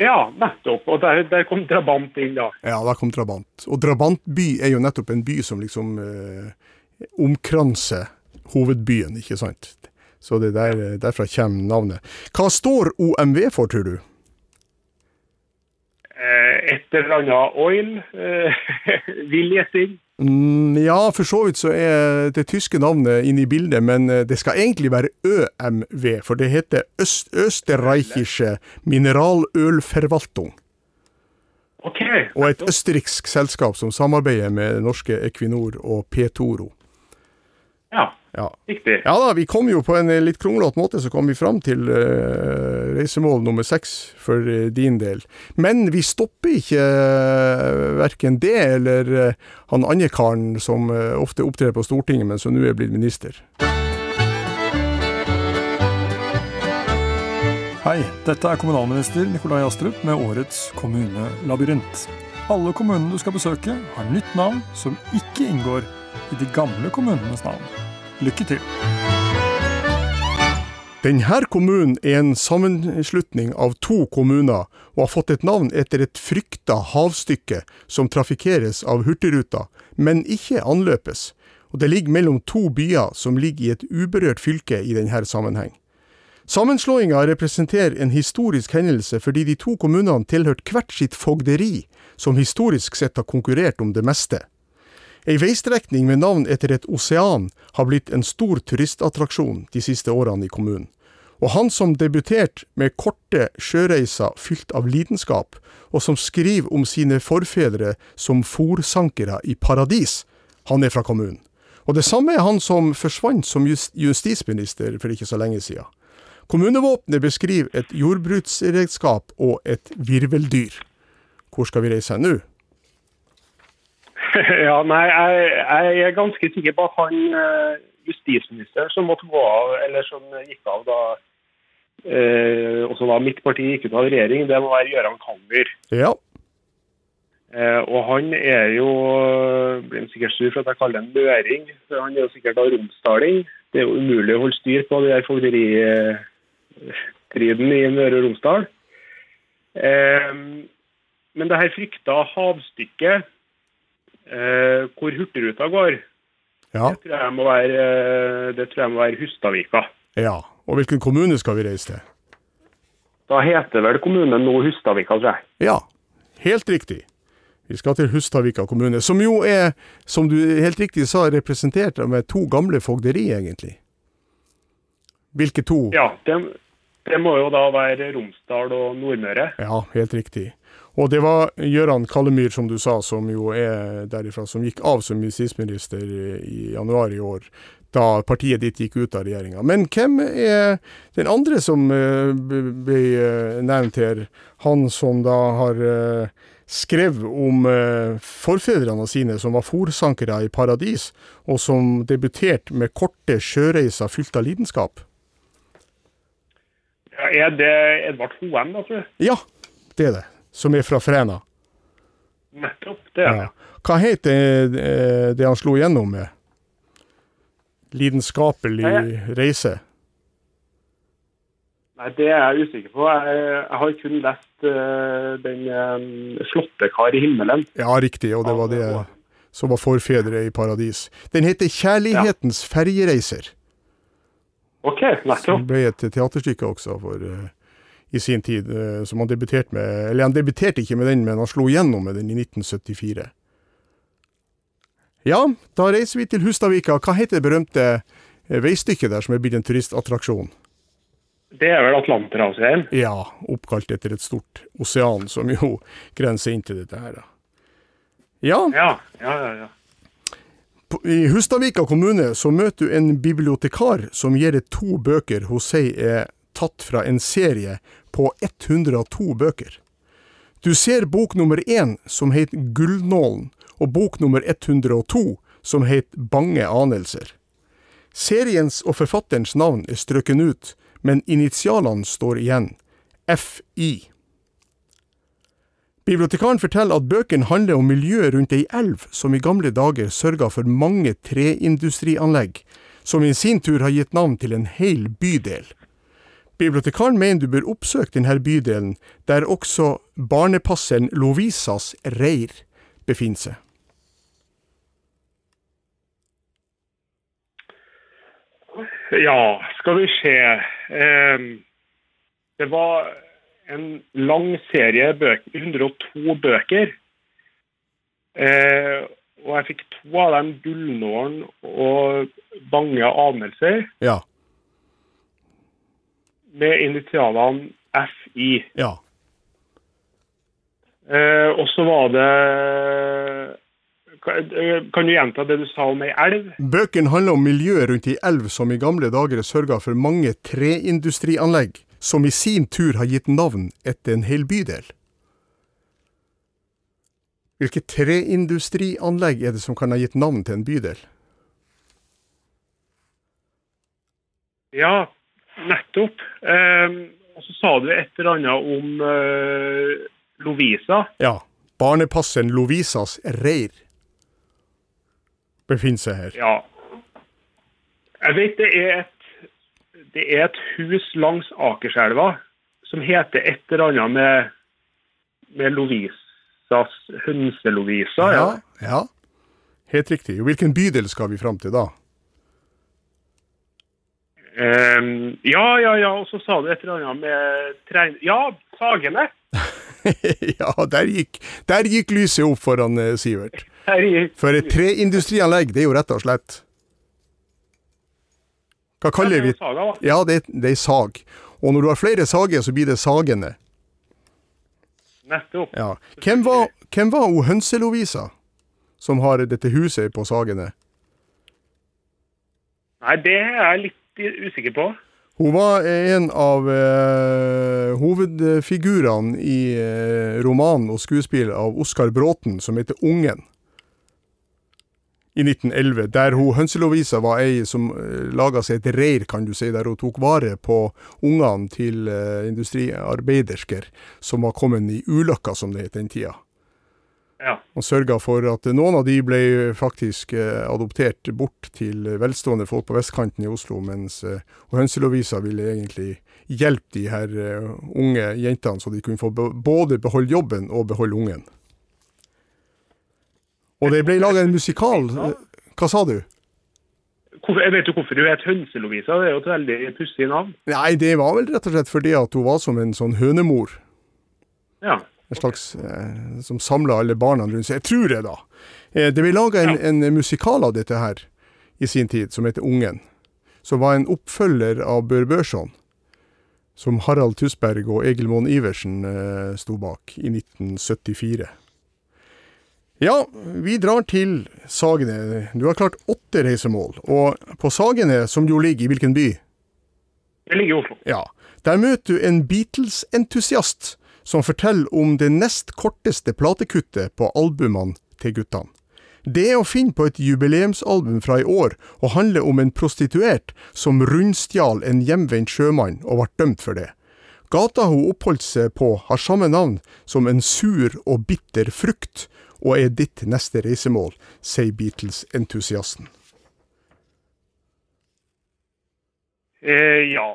Ja, nettopp. Og der, der kom Drabant inn, da. Ja, der kom Drabant. Og Drabantby er jo nettopp en by som liksom eh, omkranser hovedbyen, ikke sant. Så det der, derfra kommer navnet. Hva står OMV for, tror du? Eh, et eller annet oil. Eh, Vill gjetting. Mm, ja, for så vidt så er det tyske navnet inne i bildet, men eh, det skal egentlig være ØMV, for det heter Øst Østerreichische Mineralölverwaltung. Okay. Og et østerriksk selskap som samarbeider med norske Equinor og Petoro. Ja, Ja. riktig. Ja da, vi kom jo på en eh, litt kronglete måte, så kom vi fram til uh, reisemål nummer seks for uh, din del. Men vi stopper ikke uh, verken det eller uh, han andre karen som ofte opptrer på Stortinget, men som nå er blitt minister. Hei, dette er kommunalminister Nikolai Astrup med årets kommunelabyrint. Alle kommunene du skal besøke, har nytt navn som ikke inngår i de gamle kommunenes navn. Lykke til! Denne kommunen er en sammenslutning av to kommuner, og har fått et navn etter et frykta havstykke som trafikkeres av Hurtigruta, men ikke anløpes. Og det ligger mellom to byer som ligger i et uberørt fylke i denne sammenheng. Sammenslåinga representerer en historisk hendelse fordi de to kommunene tilhørte hvert sitt fogderi, som historisk sett har konkurrert om det meste. Ei veistrekning med navn etter et osean har blitt en stor turistattraksjon de siste årene i kommunen. Og han som debuterte med korte sjøreiser fylt av lidenskap, og som skriver om sine forfedre som fòrsankere i paradis, han er fra kommunen. Og det samme er han som forsvant som just justisminister for ikke så lenge siden. Kommunevåpenet beskriver et jordbruksredskap og et virveldyr. Hvor skal vi reise nå? Ja, nei, jeg, jeg er ganske sikker på at han eh, justisministeren som måtte gå av, eller som gikk av da eh, også da mitt parti gikk ut av regjering, det må være Gøran Kalmyr. Ja, Eh, og han er jo Blir han sikkert sur for at jeg kaller ham møring, for han er jo sikkert da romsdaling. Det er jo umulig å holde styr på de her fogderistriden i Møre og Romsdal. Eh, men det her frykta havstykket eh, hvor Hurtigruta går, ja, det tror jeg må være, eh, det tror jeg må være Hustadvika. ja. Og hvilken kommune skal vi reise til? Da heter vel kommunen nå Hustadvika, tror jeg. Ja, helt riktig. Vi skal til Hustadvika kommune, som jo er, som du helt riktig sa, representert med to gamle fogderi, egentlig. Hvilke to? Ja, det, det må jo da være Romsdal og Nordmøre. Ja, helt riktig. Og det var Gøran Kallemyr, som du sa, som jo er derifra, som gikk av som justisminister i januar i år, da partiet ditt gikk ut av regjeringa. Men hvem er den andre som eh, ble eh, nevnt her? Han som da har skrev om eh, forfedrene sine, som var fòrsankere i paradis, og som debuterte med korte sjøreiser fylt av lidenskap? Ja, er det Edvard Hoem, da, tror jeg? Ja, det er det. Som er fra Fræna. Nettopp, det er det. Ja. Hva het det, eh, det han slo gjennom med? Lidenskapelig Nei, reise? Nei, Det er jeg usikker på. Jeg, jeg har kun lest uh, den um, 'Slåttekar i himmelen'. Ja, riktig, og det var det som var forfedre i paradis. Den heter 'Kjærlighetens ferjereiser'. OK, Som nettopp. ble et teaterstykke også for, eh, i sin tid, eh, som han debuterte med. Eller han debuterte ikke med den, men han slo gjennom med den i 1974. Ja, da reiser vi til Hustadvika. Hva heter det berømte eh, veistykket der som er blitt en turistattraksjon? Det er vel Atlanterhavsveien? Ja, oppkalt etter et stort osean, som jo grenser inn til dette her. Ja, Ja, ja, ja. ja. i Hustadvika kommune så møter du en bibliotekar som gir deg to bøker hun sier er tatt fra en serie på 102 bøker. Du ser bok nummer én, som heter Gullnålen, og bok nummer 102, som heter Bange anelser. Seriens og forfatterens navn er strøken ut, men initialene står igjen. FI. Bibliotekaren forteller at bøkene handler om miljøet rundt ei elv som i gamle dager sørga for mange treindustrianlegg, som i sin tur har gitt navn til en hel bydel. Bibliotekaren mener du bør oppsøke denne bydelen, der også barnepasseren Lovisas reir befinner seg. Ja, skal vi se. Eh, det var en lang serie bøker, 102 bøker. Eh, og jeg fikk to av dem Gullnålen og Bange anelser Ja. Med initialene FI. Ja. Eh, og så var det kan, du gjenta det du sa om ei elv? Bøkene handler om miljøet rundt ei elv som i gamle dager sørga for mange treindustrianlegg, som i sin tur har gitt navn etter en hel bydel. Hvilke treindustrianlegg er det som kan ha gitt navn til en bydel? Ja, nettopp. Eh, og så sa du et eller annet om eh, Lovisa. Ja, barnepasseren Lovisas reir befinner seg her. Ja. Jeg vet det er et, det er et hus langs Akerselva som heter et eller annet med, med Lovisas Hønse-Lovisa. Ja. Ja, ja. Helt riktig. Og hvilken bydel skal vi fram til da? Ehm, ja, ja, ja. Og så sa du et eller annet med trein... Ja, Sagene. ja, der gikk, der gikk lyset opp foran eh, Sivert. For et treindustrianlegg, det er jo rett og slett Hva kaller vi Saga, da. Ja, det, det er sag. Og når du har flere sager, så blir det sagene. Nettopp. Ja. Hvem var, hvem var hun Hønse-Lovisa, som har dette huset på Sagene? Nei, det er jeg litt usikker på. Hun var en av eh, hovedfigurene i eh, romanen og skuespillet av Oskar Bråten som heter Ungen. I 1911, der hun Hønse-Lovisa var ei som eh, laga seg et reir, kan du si, der hun tok vare på ungene til eh, industriarbeidersker som var kommet i ulykka, som det het den tida. Ja. Og sørga for at noen av de ble faktisk eh, adoptert bort til velstående folk på vestkanten i Oslo, mens eh, og Hønse-Lovisa ville egentlig hjelpe de her eh, unge jentene, så de kunne få både beholde jobben og beholde ungen. Og det ble laga en musikal. Hva sa du? Jeg vet jo hvorfor hun het Hønse-Lovisa. Det er jo et veldig pussig navn. Nei, det var vel rett og slett fordi at hun var som en sånn hønemor. Ja. En slags eh, som samla alle barna rundt seg. Jeg tror det, da. Eh, det ble laga en, en musikal av dette her i sin tid, som heter Ungen. Som var en oppfølger av Bør Børson. Som Harald Tusberg og Egil Moen Iversen eh, sto bak i 1974. Ja, vi drar til Sagene. Du har klart åtte reisemål. Og på Sagene, som jo ligger i hvilken by? Det ligger i Oslo. Ja. Der møter du en Beatles-entusiast som forteller om det nest korteste platekuttet på albumene til guttene. Det er å finne på et jubileumsalbum fra i år, og handler om en prostituert som rundstjal en hjemvendt sjømann og ble dømt for det. Gata hun oppholdt seg på har samme navn som en sur og bitter frukt, og er ditt neste reisemål, sier Beatles-entusiasten. Eh, ja,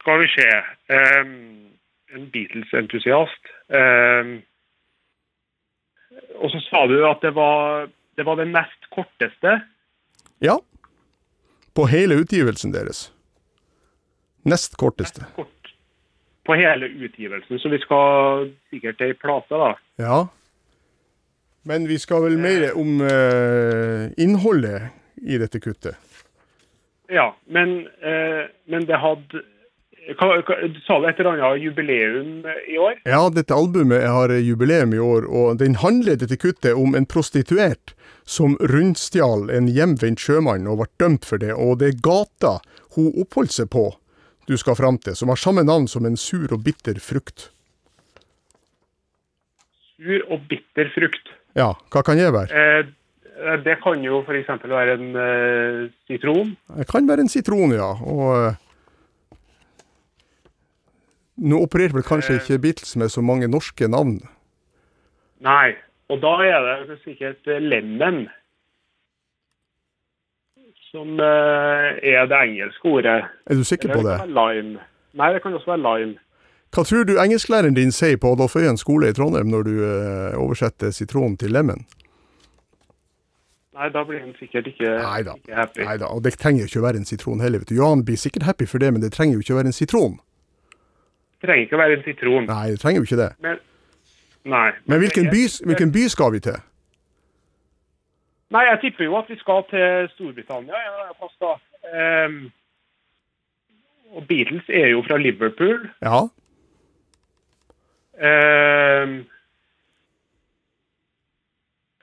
skal vi se. Ehm, en Beatles-entusiast. Eh, og så sa du at det var, det var den nest korteste. Ja, på hele utgivelsen deres. Nest korteste. Kort på hele utgivelsen, så vi skal sikkert til ei plate, da. Ja. Men vi skal vel mer om eh, innholdet i dette kuttet. Ja, men, eh, men det hadde Du sa det et eller annet jubileum i år? Ja, dette albumet har jubileum i år, og den handler dette kuttet om en prostituert som rundstjal en hjemvendt sjømann og ble dømt for det, og det er gata hun oppholdt seg på du skal fram til, som har samme navn som en sur og bitter frukt. Sur og bitter frukt. Ja, hva kan jeg være? Eh, det kan jo f.eks. være en eh, sitron. Det kan være en sitron, ja. Og eh, nå opererer vel kanskje ikke Beatles med så mange norske navn. Nei, og da er det sikkert Lennon som eh, er det engelske ordet. Er du sikker på det? Lime. Nei, det kan også være lime. Hva tror du engelsklæreren din sier på Adolf Øyen skole i Trondheim når du eh, oversetter sitron til lemen? Nei, da blir han sikkert ikke, Neida. ikke happy. Nei da, og det trenger jo ikke å være en sitron heller. vet du. Johan blir sikkert happy for det, men det trenger jo ikke å være en sitron. Trenger ikke å være en sitron. Nei, det trenger jo ikke det. Men, nei. Men hvilken by, hvilken by skal vi til? Nei, jeg tipper jo at vi skal til Storbritannia. Ja, pass da. Um, og Beatles er jo fra Liverpool. Ja, Um,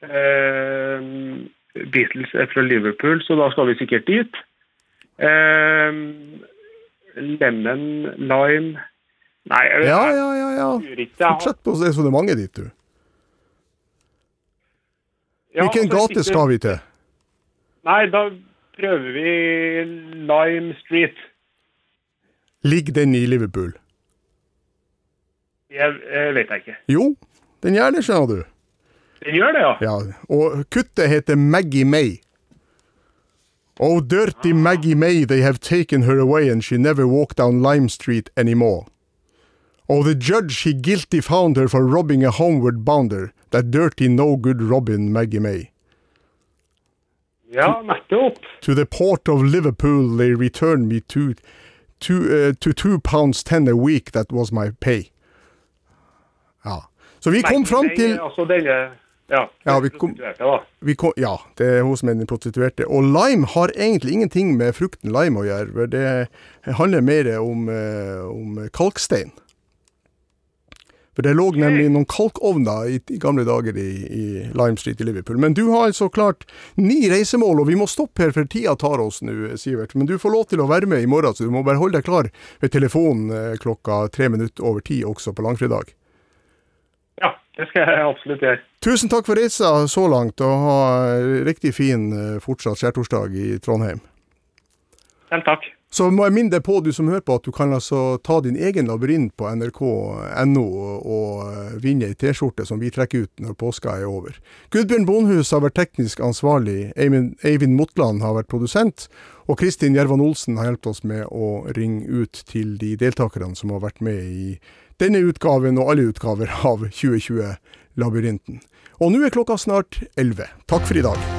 um, Beatles er fra Liverpool, så da skal vi sikkert dit. Um, lemon, lime Nei, jeg, ja, ja, ja. ja. Fortsett på det, så det er mange dit, du. Ja, Hvilken altså, gate skal vi til? Nei, da prøver vi Lime Street. Ligger den i Liverpool? Jeg, jeg vet jeg ikke. Jo, den gjør det, skjønner du. Den gjør det, ja. Ja, og kuttet heter Maggie May. Oh, dirty Maggie May, they have taken her away and she never walked down Lime Street anymore. Oh, the judge he guilty found her for robbing a homeward bounder, that dirty no good Robin Maggie May. Ja, nettopp. To the port of Liverpool they returned me to, to, uh, to two pounds ten a week, that was my pay. Ja, så vi kom fram til... Altså denne Ja, Ja, vi kom-. Vi kom, ja, det er hun som er den prostituerte. Og lime har egentlig ingenting med frukten lime å gjøre. Det handler mer om, eh, om kalkstein. For det lå nemlig noen kalkovner i, i gamle dager i, i Lime Street i Liverpool. Men du har så klart ni reisemål, og vi må stoppe her for tida tar oss nå, Sivert. Men du får lov til å være med i morgen, så du må bare holde deg klar ved telefonen eh, klokka tre minutter over ti også på langfredag. Ja, det skal jeg absolutt gjøre. Tusen takk for reisa så langt, og ha riktig fin eh, fortsatt skjærtorsdag i Trondheim. Selv takk. Så må jeg minne deg på, du som hører på, at du kan altså ta din egen labyrint på nrk.no og vinne ei T-skjorte som vi trekker ut når påska er over. Gudbjørn Bonhus har vært teknisk ansvarlig, Eivind, Motland har vært produsent, og Kristin Gjervan Olsen har hjulpet oss med å ringe ut til de deltakerne som har vært med i denne utgaven og alle utgaver av 2020 Labyrinten. Og nå er klokka snart 11. Takk for i dag.